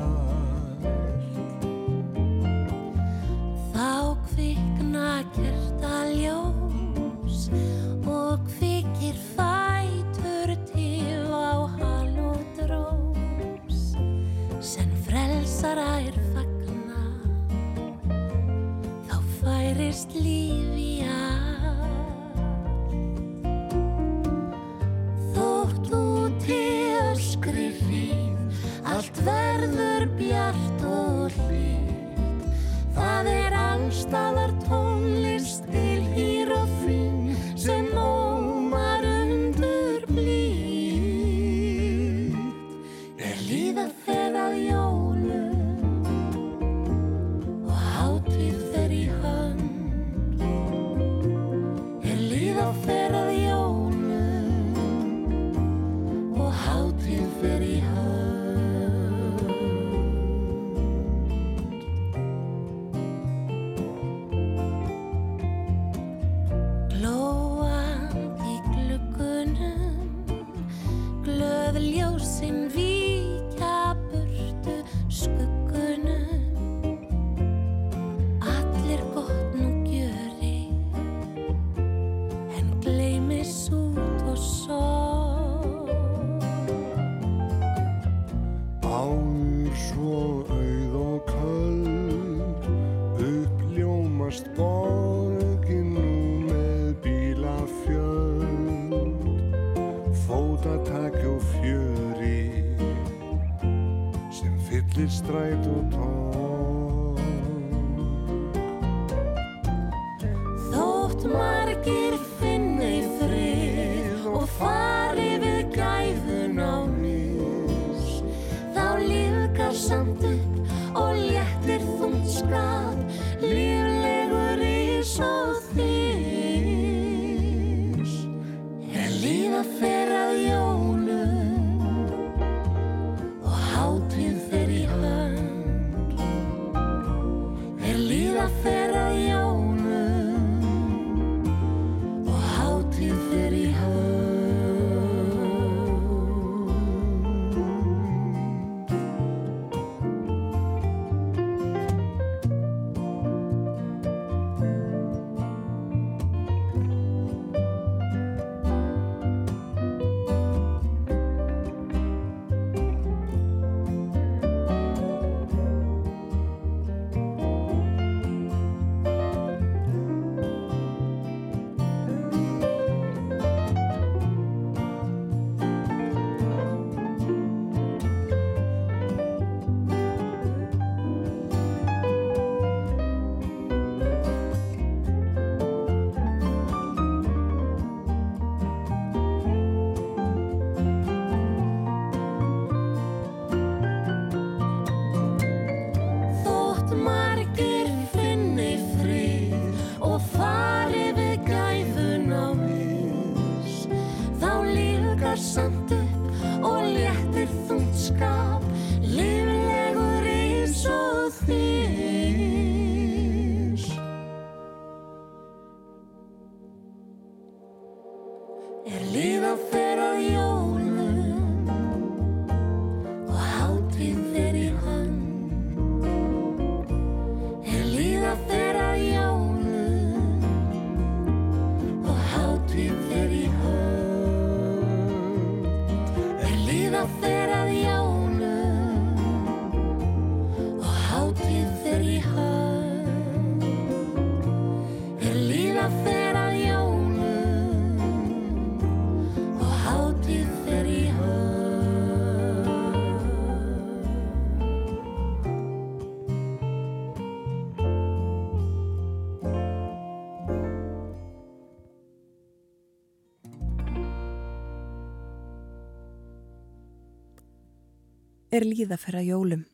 er líðaferra jólum.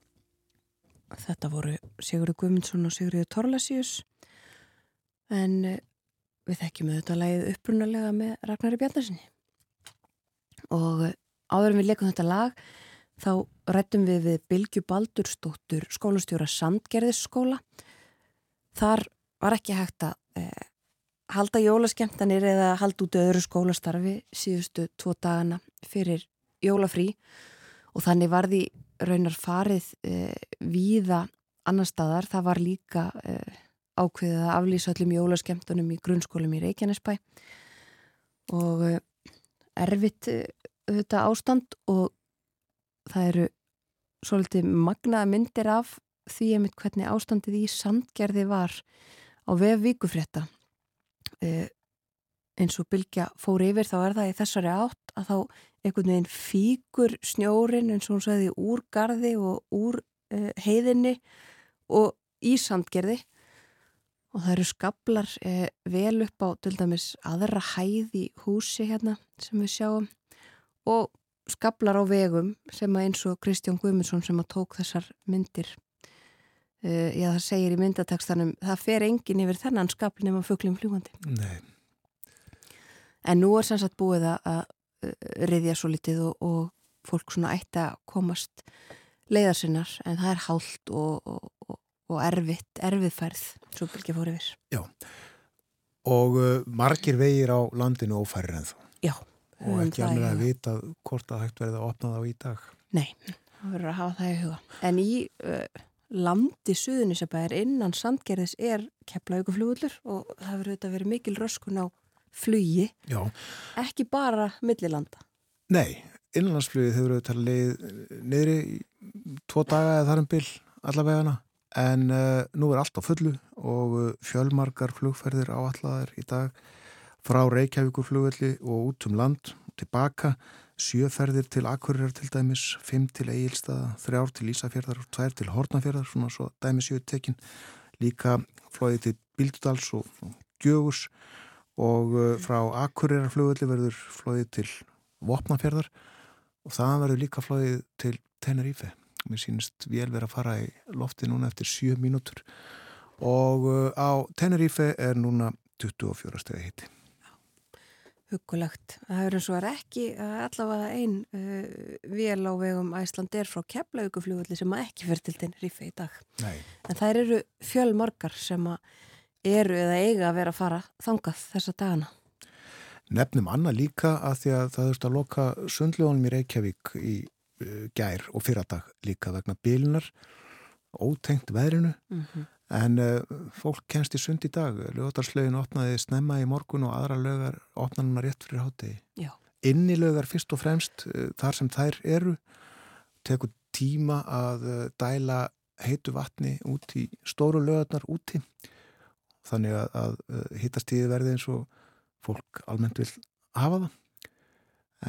Þetta voru Sigurður Guðmundsson og Sigurður Torlasíus en eh, við þekkjum þetta lagið upprunalega með Ragnari Bjarnarsinni. Og eh, áður en við leikum þetta lag þá rættum við við Bilgju Baldurstóttur skólastjóra Sandgerðisskóla. Þar var ekki hægt að eh, halda jólaskemtanir eða halda út öðru skólastarfi síðustu tvo dagana fyrir jólafrí og þannig var því raunar farið eh, víða annar staðar. Það var líka eh, ákveðið að aflýsa öllum jólaskemtunum í grunnskólum í Reykjanesbæ og eh, erfitt eh, þetta ástand og það eru svolítið magnaða myndir af því einmitt hvernig ástandið í samtgerði var á vef vikufrétta eh, eins og Bilgja fór yfir þá er það í þessari átt að þá einhvern veginn fíkur snjórin eins og hún sagði úr gardi og úr uh, heiðinni og í sandgerði og það eru skablar uh, vel upp á til dæmis aðra hæð í húsi hérna sem við sjáum og skablar á vegum sem að eins og Kristján Guðmundsson sem að tók þessar myndir uh, já það segir í myndatekstanum það fer engin yfir þennan skabl nema fugglum fljúandi Nei. en nú er sannsagt búið að Eh, riðja svo litið og, og fólk svona ætti að komast leiðarsinnar en það er hálft og, og, og erfitt, erfið færð svo bylgja fór yfir. Já, og uh, margir vegir á landinu ófærir en þá. Já. Og ekki alveg að vita hvort að hægt verði að opna þá í dag. Nei, það verður að hafa það í huga. En í uh, landi Suðunisabæðir innan Sandgerðis er keflauguflugullur og það verður þetta verið mikil röskun á flugi, Já. ekki bara millilanda. Nei, innlandsflugið hefur auðvitað leið niðri tvo daga eða þar um byll allavegana en uh, nú er allt á fullu og uh, fjölmarkar flugferðir áallaðar í dag frá Reykjavíkuflugvelli og út um land tilbaka, sjöferðir til Akureyrar til dæmis, fimm til Egilstaða, þrjár til Ísafjörðar og tvær til Hortnafjörðar, svona svo dæmis jöðu tekin, líka flóðið til Bíldudals og, Gjögus og uh, frá Akureyrar-flugulli verður flóðið til Vopnafjörðar og það verður líka flóðið til Tenerife. Mér sínist vel verið að fara í lofti núna eftir 7 mínútur og uh, á Tenerife er núna 24 stegi hitti. Huggulegt. Það er eins og er ekki allavega einn uh, vél á vegum Æsland er frá keflauguflugulli sem ekki fyrir til Tenerife í dag. Nei. En það eru fjölmarkar sem að eru eða eiga að vera að fara þangað þessa dagana? Nefnum annað líka að því að það þurft að loka sundljónum í Reykjavík í uh, gær og fyrradag líka vegna bílunar ótengt veðrinu. Mm -hmm. en uh, fólk kennst í sund í dag. Lögatarslegin opnaði snemma í morgun og aðra lögar opnaðum rétt fyrir hátegi inni lögar fyrst og fremst uh, þar sem þær eru. Tekur tíma að uh, dæla heitu vatni út í stóru lögarnar úti þannig að, að hittastíði verði eins og fólk almennt vil hafa það.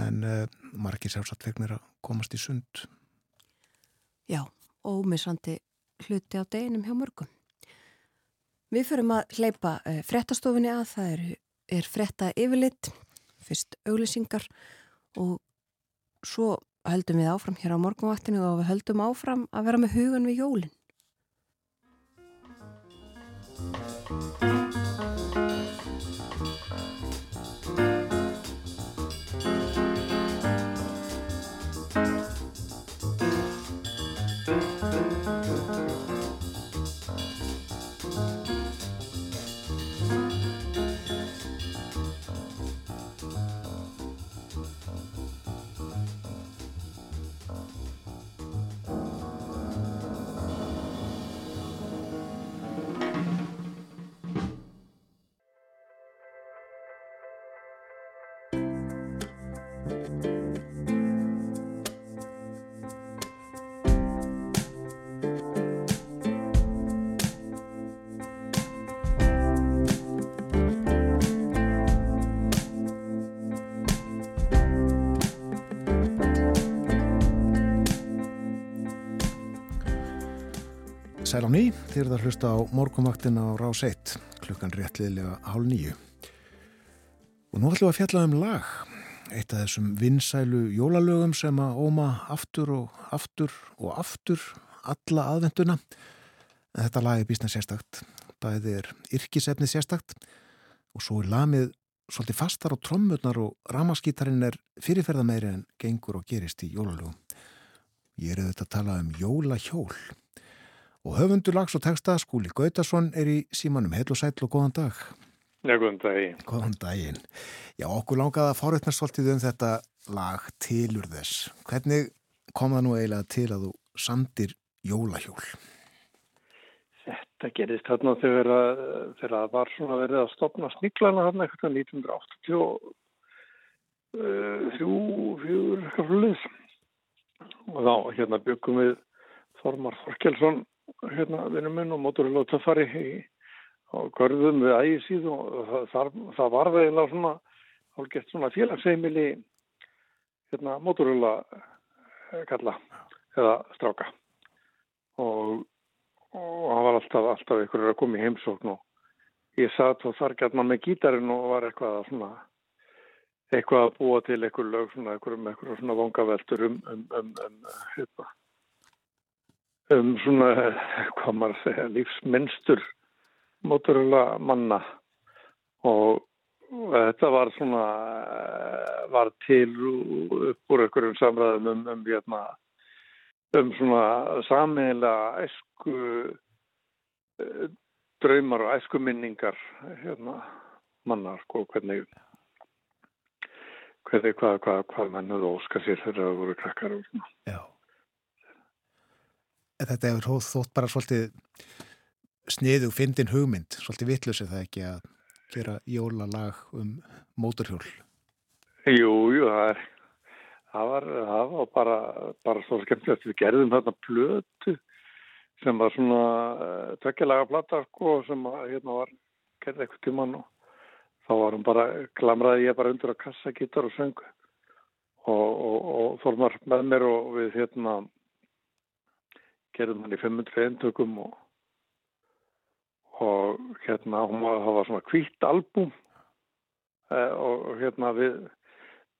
En uh, margir sjálfsagt vegnir að komast í sund. Já, ómissandi hluti á deginum hjá mörgum. Við förum að hleypa uh, frettastofinni að það er, er fretta yfirlitt fyrst auglýsingar og svo höldum við áfram hér á morgunvaktinu og við höldum áfram að vera með hugan við jólinn Sæl á ný, þér er það að hlusta á morgumvaktin á rás 1, klukkan réttliðlega hálf nýju. Og nú ætlum við að fjalla um lag eitt af þessum vinsælu jólalögum sem að óma aftur og aftur og aftur alla aðvenduna. En þetta lag er bísna sérstakt, bæði er yrkisefni sérstakt og svo er lamið svolítið fastar á trommurnar og ramaskítarinn er fyrirferðameiri en gengur og gerist í jólalögum. Ég er auðvitað að tala um jólahjól. Og höfundur lags og texta Skúli Gautason er í símanum heil og sæl og góðan dag. Já, góðan daginn. Góðan daginn. Já, okkur langaði að fórveitna svolítið um þetta lag tilur þess. Hvernig kom það nú eiginlega til að þú samdir jólahjól? Þetta gerist þarna þegar það var svona verið að stopna sniglana þarna eitthvað 1983 fjúr og þá hérna byggum við Þormar Þorkelsson hérna vinnum minn og móturlega töffari og görðum við ægisíð og það, það var vegilega svona hálfgett svona félagsheimili hérna móturlega eh, kalla eða stráka. Og, og hann var alltaf, alltaf ykkur að koma í heimsókn og ég satt og þar gæt maður með gítarinn og var eitthvað að svona eitthvað að búa til eitthvað lög svona eitthvað um eitthvað svona vangaveltur um um, um, um, um um svona, hvað maður segja, lífsmynstur móturlega manna og þetta var svona, var til upp úr einhverjum samræðum um, um, hérna, um svona samiðilega æsku eh, draumar og æsku minningar hérna, mannar, sko, hvernig hvernig, hvað, hvað, hvað mannuð óskar sér þegar það voru krakkar og svona. Já þetta hefur þótt bara svolítið sniðu fyndin hugmynd, svolítið vittlusið það ekki að gera jólalag um móturhjól? Jú, jú, það er það var, það var bara, bara svo skemmtilegt, við gerðum þarna plötu sem var svona uh, tveggjalaga platta sko, sem hérna var gerði eitthvað tíman og þá var hún bara, glamraði ég bara undir að kassa gítar og söng og, og, og þormar með mér og við hérna gerðum hann í 500 eintökum og, og hérna var, það var svona kvítt albúm. Eh, og, hérna við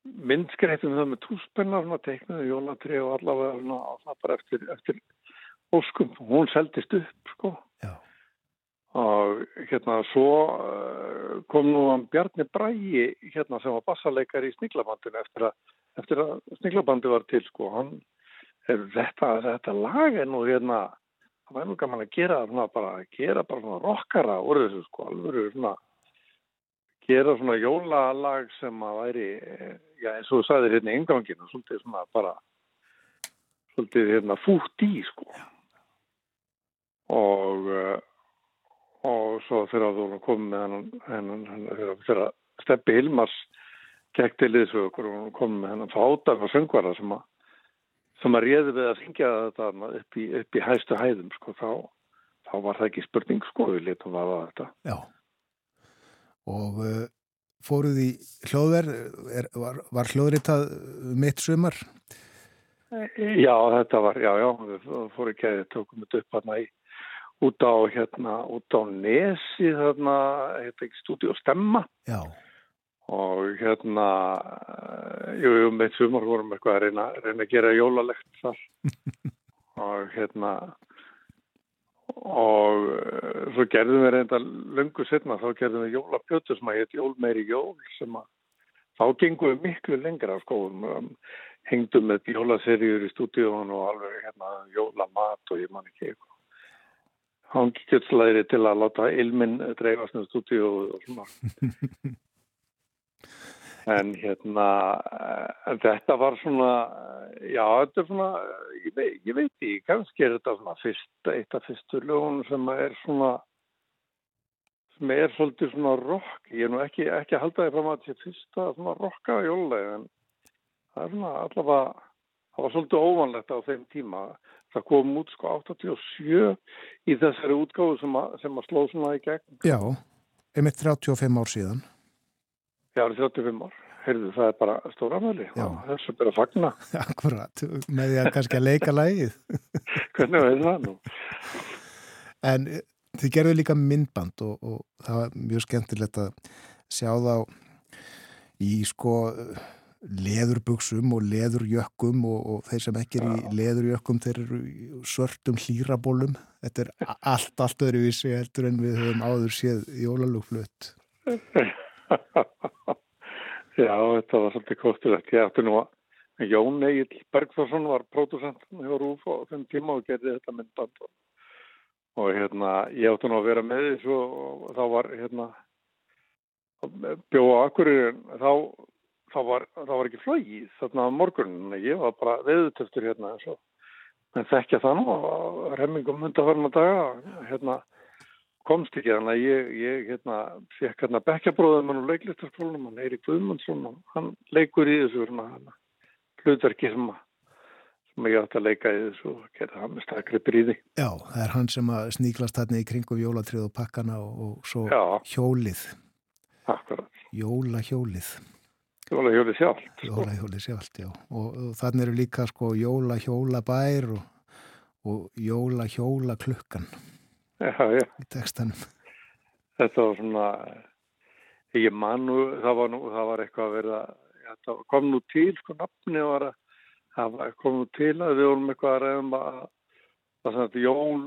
myndskreitum það með túspennar svona teiknuðu jólatri og allavega svona, bara eftir, eftir óskum, hún seldist upp sko. Já. og hérna svo uh, kom nú hann Bjarni Bræi hérna sem var bassaleikar í Sniglabandinu eftir að, eftir að Sniglabandi var til sko, hann þetta, þetta lag er nú hérna það væri nú gaman að gera svona bara gera bara svona rockara úr þessu sko alveg svona gera svona jólalag sem að væri já eins og þú sagðir hérna í enganginu svolítið svona bara svolítið hérna fútt í sko. Og og svo þegar þú komið með hennan, hennan þegar Steppi Hilmars gekk til þessu og komið með hennan fátar og söngvara sem að sem að réði við að syngja þetta upp í, upp í hæstu hæðum sko, þá, þá var það ekki spurning sko, við letum að það þetta. Já, og uh, fóruð í hljóðverð, var, var hljóðritað mitt sumar? Já, þetta var, já, já, við fórum ekki að tókum þetta upp hérna í út á, hérna, út á Nesi, þarna, hérna ekki stúdíu og stemma. Já og hérna jú, jú, með sumar vorum eitthvað að reyna, reyna að gera jólalegt þar. Og hérna og uh, svo gerðum við reynda lungu setna, þá gerðum við jólapjötu sem að heit Jól meiri jól sem að þá gengum við miklu lengra á skóðum um, hengdum með jólaserjur í stúdíun og alveg hérna jólamat og ég man ekki eitthvað. Hangikjötslæri til að láta ilminn dreifast með stúdíu og svona En hérna, en þetta var svona, já þetta er svona, ég veit, ég veit ekki, kannski er þetta svona fyrst, eitt af fyrstu lögunum sem er svona, sem er svolítið svona rock, ég er nú ekki, ekki að halda því fram að þetta er fyrsta svona rocka jólega, en það er svona allavega, það var svolítið óvanlegt á þeim tíma, það kom út sko 87 í þessari útgáðu sem að, sem að sló svona í gegn. Já, einmitt 35 ár síðan. Já, það er 35 ár. Heyrðu, það er bara stóramöli. Þess að byrja að fagna. Akkurat, með því að kannski að leika lægið. Hvernig veið það nú? En eh, þið gerðu líka myndband og, og það var mjög skemmtilegt að sjá þá í sko leðurbuksum og leðurjökkum og, og þeir sem ekki er í leðurjökkum þeir eru í svörtum hlýrabólum þetta er allt, allt öðruvísi heldur en við höfum áður séð jólalúflutt Já, þetta var svolítið kostilegt. Ég ætti nú að Jón Egil Bergþórsson var pródusent hjá Rúf og þenn tíma og gerði þetta myndband og, og hérna ég ætti nú að vera með þessu og þá var hérna bjóða akkur þá þá var, þá var ekki flóið þarna morgunin, ég var bara veðutöftur hérna og en þekkja það nú að remmingum undarfarna daga hérna komst ekki þannig að ég, ég hérna fekk hérna bekkjabróðum hann og leiklistarskólanum hann Eirik Guðmundsson og hann leikur í þessu hérna hlutverki sem, sem ég átt að leika í þessu og gerði hann með stakri bríði Já, það er hann sem að sníklast hérna í kringum jólatrið og pakkana og, og svo Já. hjólið Akkurat, Jólahjólið jólahjólið sjálft sko. Jólahjólið sjálft, já. Og, og þannig eru líka sko jólahjólabær og, og jólahjólaklukkan Já, já í textanum. þetta var svona ég man nú, það var nú það var eitthvað að verða þetta kom nú til, sko, nafni var að var- kom nú til að við vorum eitthvað að reyðum að sem þetta jól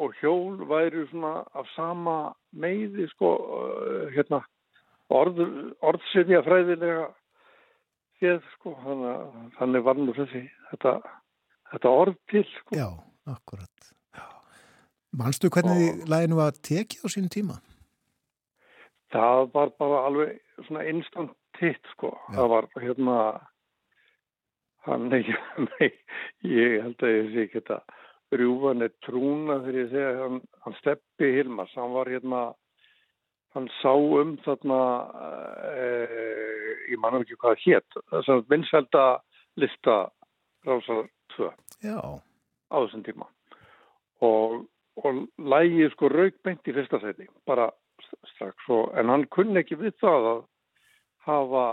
og hjól væri svona af sama meiði, sko uh, hérna orð, orðsifja fræðilega séð, sko þannig, að- þannig var nú þessi þetta, þetta orð til, sko Já, akkurat. Manstu hvernig læginu var tekið á sín tíma? Það var bara alveg svona instant hit sko. Já. Það var hérna, hann, nei, nei, ég held að ég sé ekki þetta rjúfan er trúna þegar ég segja hann, hann steppi Hilmars, hann var hérna, hann sá um þarna, eh, ég manum ekki hvað hétt, þess að vinsælda lista rásar 2 Já, á þessum tíma og, og lægið sko raukbeint í fyrsta seti bara strax. Og, en hann kunni ekki við það að hafa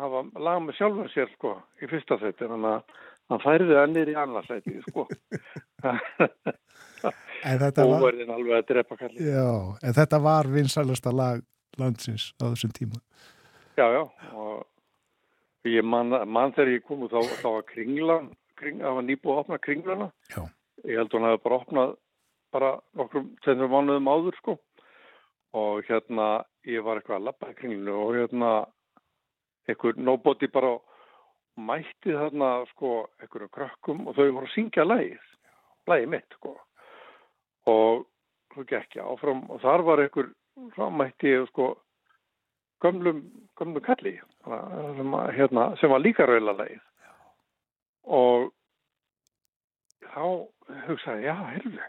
hafa lag með sjálfur sér sko í fyrsta seti þannig að hann færði það niður í annars seti sko. En þetta var, alveg að drepa kalli já, en þetta var vinsalasta lag landsins á þessum tíma. já já. Og ég man, man þegar ég kom og þá, þá var kringlan kring, það var nýbúið að opna kringlana Já. Ég held að hún hefði bara opnað bara nokkrum tveimur mánuðum áður sko. Og hérna ég var eitthvað að labba í kringlunu og hérna einhver nobody bara mætti þarna sko einhverjum krökkum og þau voru að syngja lægið lægið mitt sko. Og svo gekk ég áfram og þar var einhver, þá mætti ég sko gömlum, gömlum kalli sem, hérna, sem var líka raula lægið og þá hugsaði já, heyrðu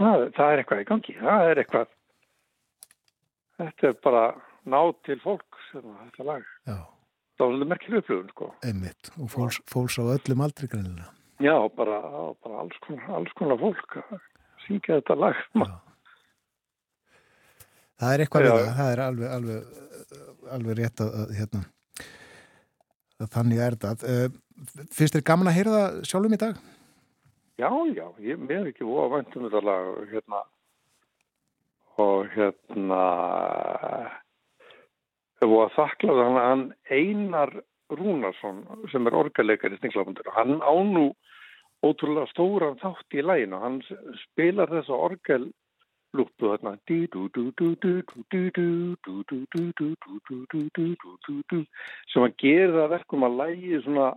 það, það er eitthvað í gangi það er eitthvað þetta er bara ná til fólk sem þetta lag Já, það var svolítið merkileg upplifun sko einmitt. Og fólks, fólks á öllum aldri greinilega. já, bara, bara alls, konar, alls konar fólk að syngja þetta lag Já. Það er eitthvað við það, það er alveg, alveg, alveg rétt að, að, hérna, að þannig er þetta. Finnst þér gaman að heyra það sjálfum í dag? Já, já, ég er ekki óa væntum þetta lag hérna og hérna þau voru að þakla það hann, hann Einar Rúnarsson sem er orgaleikar í Stinglamundur og hann á nú ótrúlega stóran þátt í læginu hann spilar þessa orgel lúppu þarna sem gera það verkum að lægi svona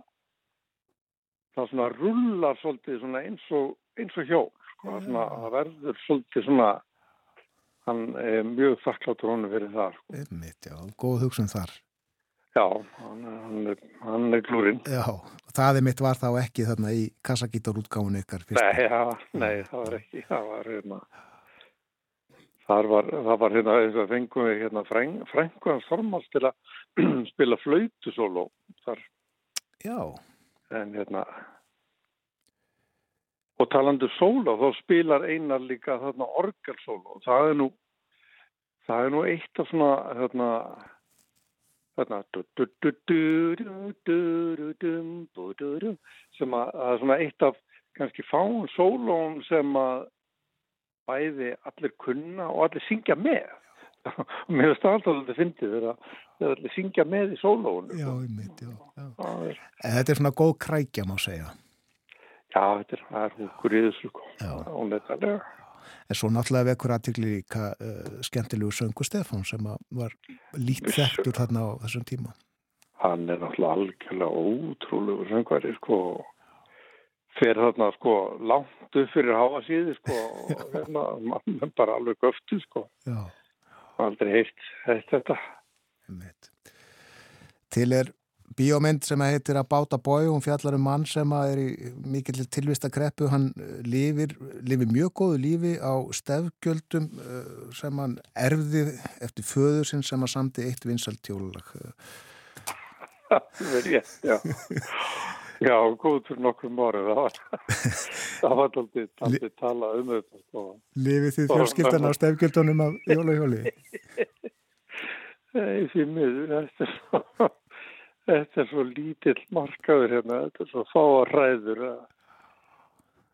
það svona rullar svolítið svona eins og, eins og hjól sko, svona, það verður svolítið svona hann er mjög þakkláttur honum fyrir það sko. Einmitt, já, góð hugsun þar. já, hann, hann er, hann er klúrin Já, það er mitt var þá ekki þarna í kassagítarútgáfun ykkar fyrst. nei, já, nei, það var ekki það var hérna þar var, það var hérna og fengum við hérna frængu hans Þormals til að spila flöytu sóló þar Já, en hérna og talandu sóló þá spilar einar líka þarna orgelsóló það er nú það er nú eitt af svona þarna þarna sem að það er svona eitt af kannski fáum sólón sem að bæði allir kunna og allir syngja með og mér það alltaf að fyndið þegar allir syngja með í sólónu Já, ég mitt, já, já. það er, þetta er svona góð krækja má segja. já, þetta er, það er í þessu sko. Já. En svo náttúrulega vekur aðtikli líka uh, skemmtilegu söngu Stefán sem var lít þekktur þarna á þessum tíma. hann er náttúrulega algjörlega ótrúlegu söngvari sko fer þarna sko langt upp fyrir háa síði sko og hérna, mann er bara alveg göftu sko Já, aldrei heilt, þetta. Til er bíómynd sem heitir að báta bói og hún fjallar um mann sem er í mikill tilvista kreppu. Hann lifir, lifir mjög góðu lífi á stefgjöldum uh, sem hann erfði eftir föður sinn sem að samti eitt vinsalt tjólulag. er rétt, já já, góð fyrir nokkrum árum. Það var það var aldrei, aldrei tala um þetta sko. Lifið þið fjölskyldan á stefgjöldunum af jólahjóli? Nei, því miður, þetta er svo, þetta er svo lítill markaður hérna, þetta er svo fáa ræður að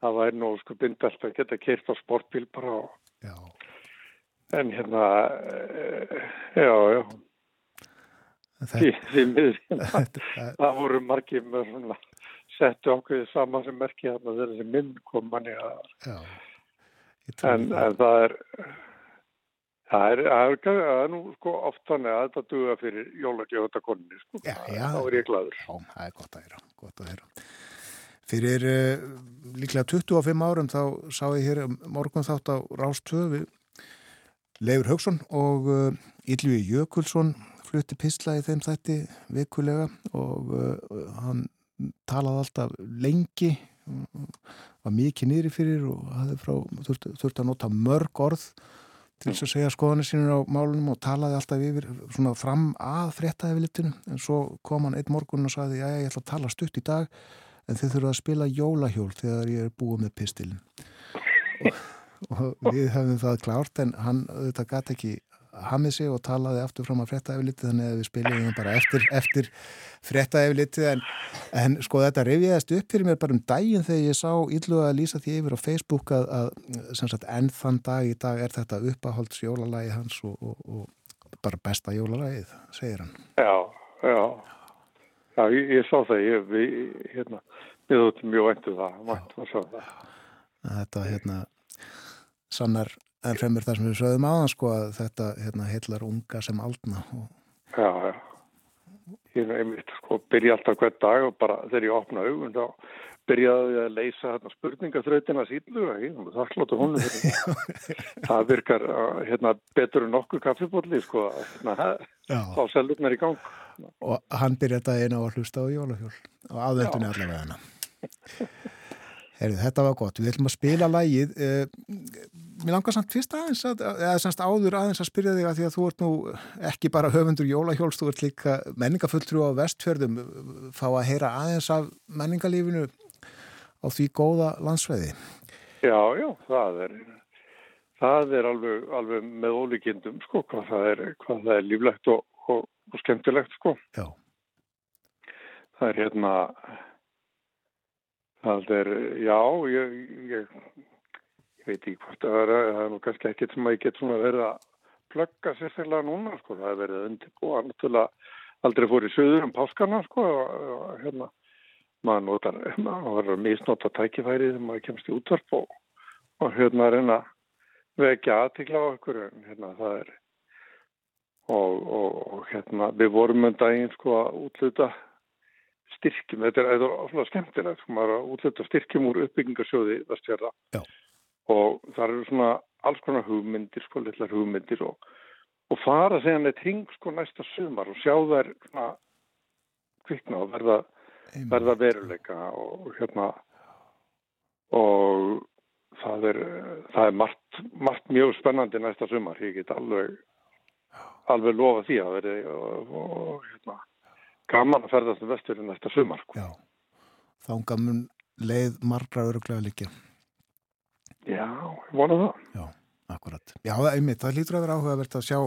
það væri nú sko bindast að geta keirt á sportbíl bara og, Já, en hérna, eh, já, já, því, því miður, það voru margir með svona settu ákveðið saman sem merki hérna þegar þessi minn kom manni að, en, en það er, það er, það er, það er nú sko oft þannig að þetta duga fyrir jólagjöfata konni, sko, þá er ég gladur. Já, það er gott að heyra, gott að heyra. Fyrir uh, líklega 25 árum þá sá ég hér morgun þátt á Rástöfi Leifur Haugsson og uh, Ylvi Jökulsson flutti písla í þeim þætti vikulega og uh, hann talaði alltaf lengi var mikið niðri fyrir og þurfti, þurfti að nota mörg orð til þess að segja skoðanir sínur á málunum og talaði alltaf yfir svona fram að frétta yfirlitinu en svo kom hann einn morgun og sagði já ég ætla að tala stutt í dag en þið þurfa að spila jólahjól þegar ég er búið með pistilin og, og við hefðum það klárt en hann auðvitað gæti ekki hamið sig og talaði aftur fram að frétta yfirlitið þannig að við spilum bara eftir, eftir frétta yfirlitið en, en sko þetta reyfiðast upp fyrir mér bara um daginn þegar ég sá yllu að lýsa því yfir á Facebook að, að sem sagt enn þann dag í dag er þetta uppáhalds jólalagi hans og, og, og bara besta jólalagið, segir hann. Já, já. Já, ég, ég sá það, ég, við, hérna, við þóttum mjög væntu það, væntu að sjá það. Þetta hérna sannar en fremur það sem við sögum aðan sko að þetta hérna heillar unga sem aldna og Já, já. Ég einmitt, sko, byrja alltaf hvern dag og bara þegar ég opna augun þá byrjaði ég að leysa hérna spurningaþrautina síðlu og þakkláttu honum fyrir það. það virkar uh, hérna betur en nokkur kaffibólli, sko, þá selurnar í gang. og hann byrjaði þetta einu að hlusta á jólahjól og aðvendunni allavega hana Herri, þetta var gott, við ætlum að spila lægið eh, mér langar samt fyrst aðeins að, eða semst áður aðeins að spyrja þig að því að þú ert nú ekki bara höfundur jólahjóls, þú ert líka menningafulltrú á vestfjörðum. Fá að heyra aðeins af menningalífinu á því góða landsveði Já, já, það er, það er alveg, alveg með ólíkindum, sko, hvað það er, hvað það er líflegt og, og, og skemmtilegt, sko. Já, Það er hérna, það er, já, ég, ég veit ekki hvort það er, það er nú kannski ekkert sem að ég get svona verið að plugga sérstaklega núna, sko, það er verið undirbúa, náttúrulega aldrei fór í söður um páskana, sko, og, hérna, maður notar, maður var að misnota tækifærið þegar maður kemst í útvarp og, og hérna reyna að vekja aðtikla á okkur, en hérna það er, og, og, og hérna, við vorum um daginn, sko, að útluta styrkjum, þetta er, svona skemmtilegt, sko, maður að útluta styrkjum úr uppbyggingarsjóði vestfjörða Já. Og það eru svona alls konar hugmyndir, sko, litlar hugmyndir og, og fara segjan eitt hring, sko, næsta sumar og sjá þær svona kvikna og verða, verða veruleika og, og hérna og það er, það er margt, margt mjög spennandi næsta sumar, ég get alveg alveg lofa því að veri og, og hérna gaman að ferðast um vesturinn næsta sumar sko. já. Þánga mun leið margra öruglega líka Já, ég vona það. Já, akkurat. Já, einmitt, það lítur að vera áhugavert að sjá,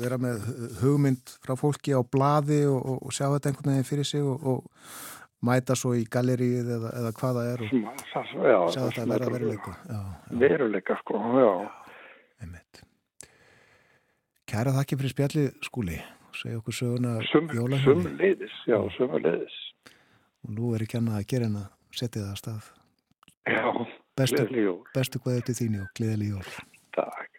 vera með hugmynd frá fólki á blaði og, og, og sjá þetta einhvern veginn fyrir sig og, og mæta svo í gallerið eða, eða hvaða er og sjá þetta að vera veruleika. Já, já. Veruleika, sko, já. Einmitt. Kæra þakki fyrir spjallið skúli. Segja okkur söguna Sum, jólahjóli. Sum leiðis, já, sum leiðis. Og nú er ekki annað að gera en að setja það að stað. Já, bestu. Bestu hvaðið til þínu og gleðileg jól. Takk.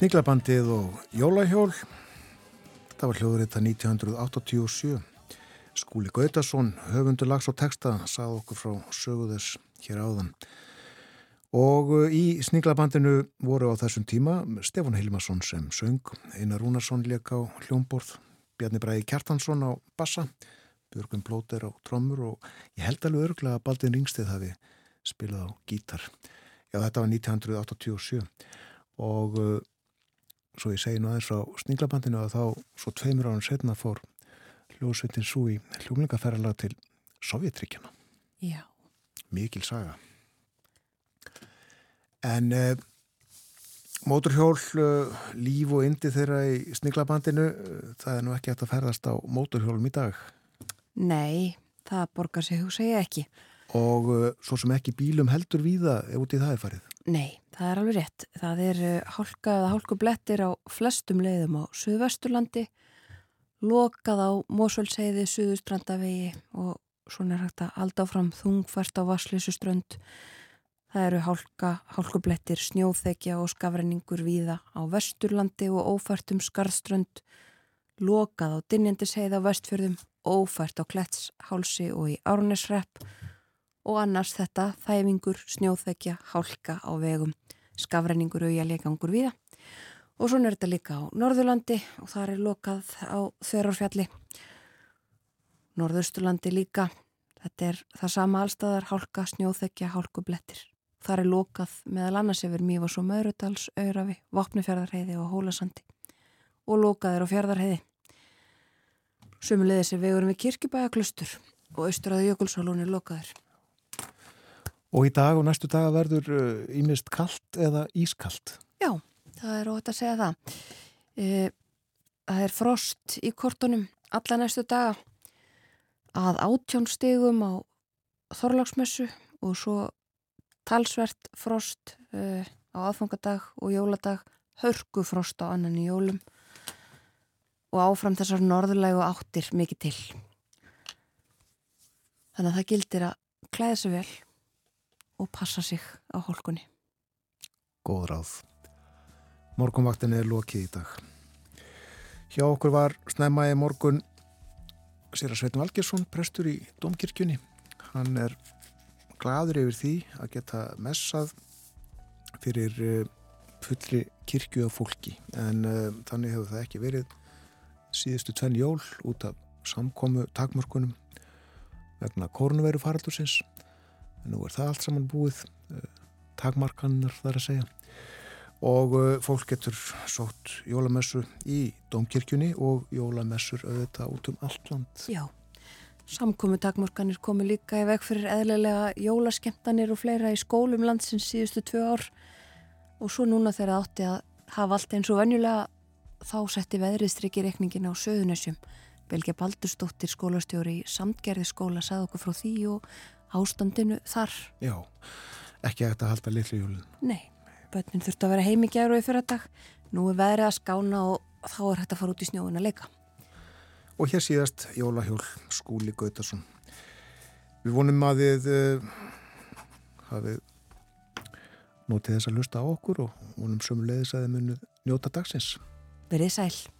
Sniglabandið og Jólahjól. Þetta var hljóðurita 1987 Skúli Gautason höfundur lags og texta sað okkur frá söguðess hér áðan. Og uh, í Sniglabandinu voru á þessum tíma Stefán Hilmarsson sem söng Einar Rúnarsson leik á hljómborð Bjarni Bræði Kjartansson á bassa Björgum Blóter á trommur og ég held alveg örglega að Baldin Ringsteð hafi spilað á gítar. Já, þetta var 1987 og svo ég segi nú aðeins frá Sninglabandinu að þá svo tveimur árun setna fór hljóðsveitin svo í hljómlingaferðala til Sovjetríkjana. Já. Mikil saga. En eh, móturhjól, eh, líf og indi þeirra í Sninglabandinu, eh, það er nú ekki hægt að ferðast á móturhjólum í dag. Nei, það borgar sig hugsa ég ekki. Og uh, svo sem ekki bílum heldur víða ef út í það er farið. Nei, það er alveg rétt. Það er hálka eða hálkublettir á flestum leiðum á Suðvesturlandi, lokað á Mósvöldseiði, Suðustrandavegi og svona er hægt að alda áfram þungfært á Vasslísuströnd. Það eru hálka, hálkublettir, snjóþekja og skafrenningur víða á Vesturlandi og ófært um Skarðströnd, lokað á Dinjandisheið á Vestfjörðum, ófært á Klettshálsi og í Árnesrepp og annars þetta þæfingur, snjóþekja, hálka á vegum, skafræningur, auðjarleikangur viða. Og svo er þetta líka á Norðurlandi og það er lokað á Þverjárfjalli. Norðausturlandi líka, þetta er það sama allstaðar, hálka, snjóþekja, hálkublettir. Það er lokað meðal annars yfir Mívas og Möðrudals, Örafi, Vopnufjörðarheiði og Hólasandi og lokaðir á fjörðarheiði. Sumulegðis er vegurum við kirkibæjaklustur og austurraði jökulsálunni lokaðir. Og í dag og næstu daga verður ímist uh, kallt eða ískallt? Já, það er ótt að segja það. E, það er frost í kortunum alla næstu daga að átjónstegum á Þorlagsmessu og svo talsvert frost e, á aðfangadag og jóladag, hörgu frost á annan í jólum og áfram þessar norðurlegu áttir mikið til. Þannig að það gildir að klæða sig vel og passa sig á hólkunni. Góð ráð. Morgunvaktin er lokið í dag. Hjá okkur var snæmaði morgun sér að Sveitin Valgersson, prestur í Dómkirkjunni. Hann er gladur yfir því að geta messað fyrir fullri kirkju af fólki en uh, þannig hefur það ekki verið síðustu tvenn jól út af samkomu takmörkunum vegna korunveru faraldursins nú er það allt saman búið takmarkannar þar að segja. Og fólk getur sótt jólamessu í Dómkirkjunni og jólamessur auðvitað út um allt land. Já, samkomi takmarkanir komi líka í veg fyrir eðlilega jólaskemtanir og fleira í skólum landsins síðustu tvö ár. Og svo núna þegar átti að hafa allt eins og venjulega þá setti veðriðstrykki reikningin á söðunessjum Belgia Baldurstóttir skólastjóri í Samtgerði skóla sagði okkur frá því og ástandinu þar. Já, ekki hægt að halda litlu jólun. Nei, börnin þurfti að vera heimíkjæru í fyrir dag. Nú er veðrið að skána og þá er hægt að fara út í snjóðun að leika. Og hér síðast jólahjól Skúli Gautarsson. Við vonum að þið uh, hafið notið þess að lusta á okkur og vonum sömulegðis að þið munið njóta dagsins. Verið sæl.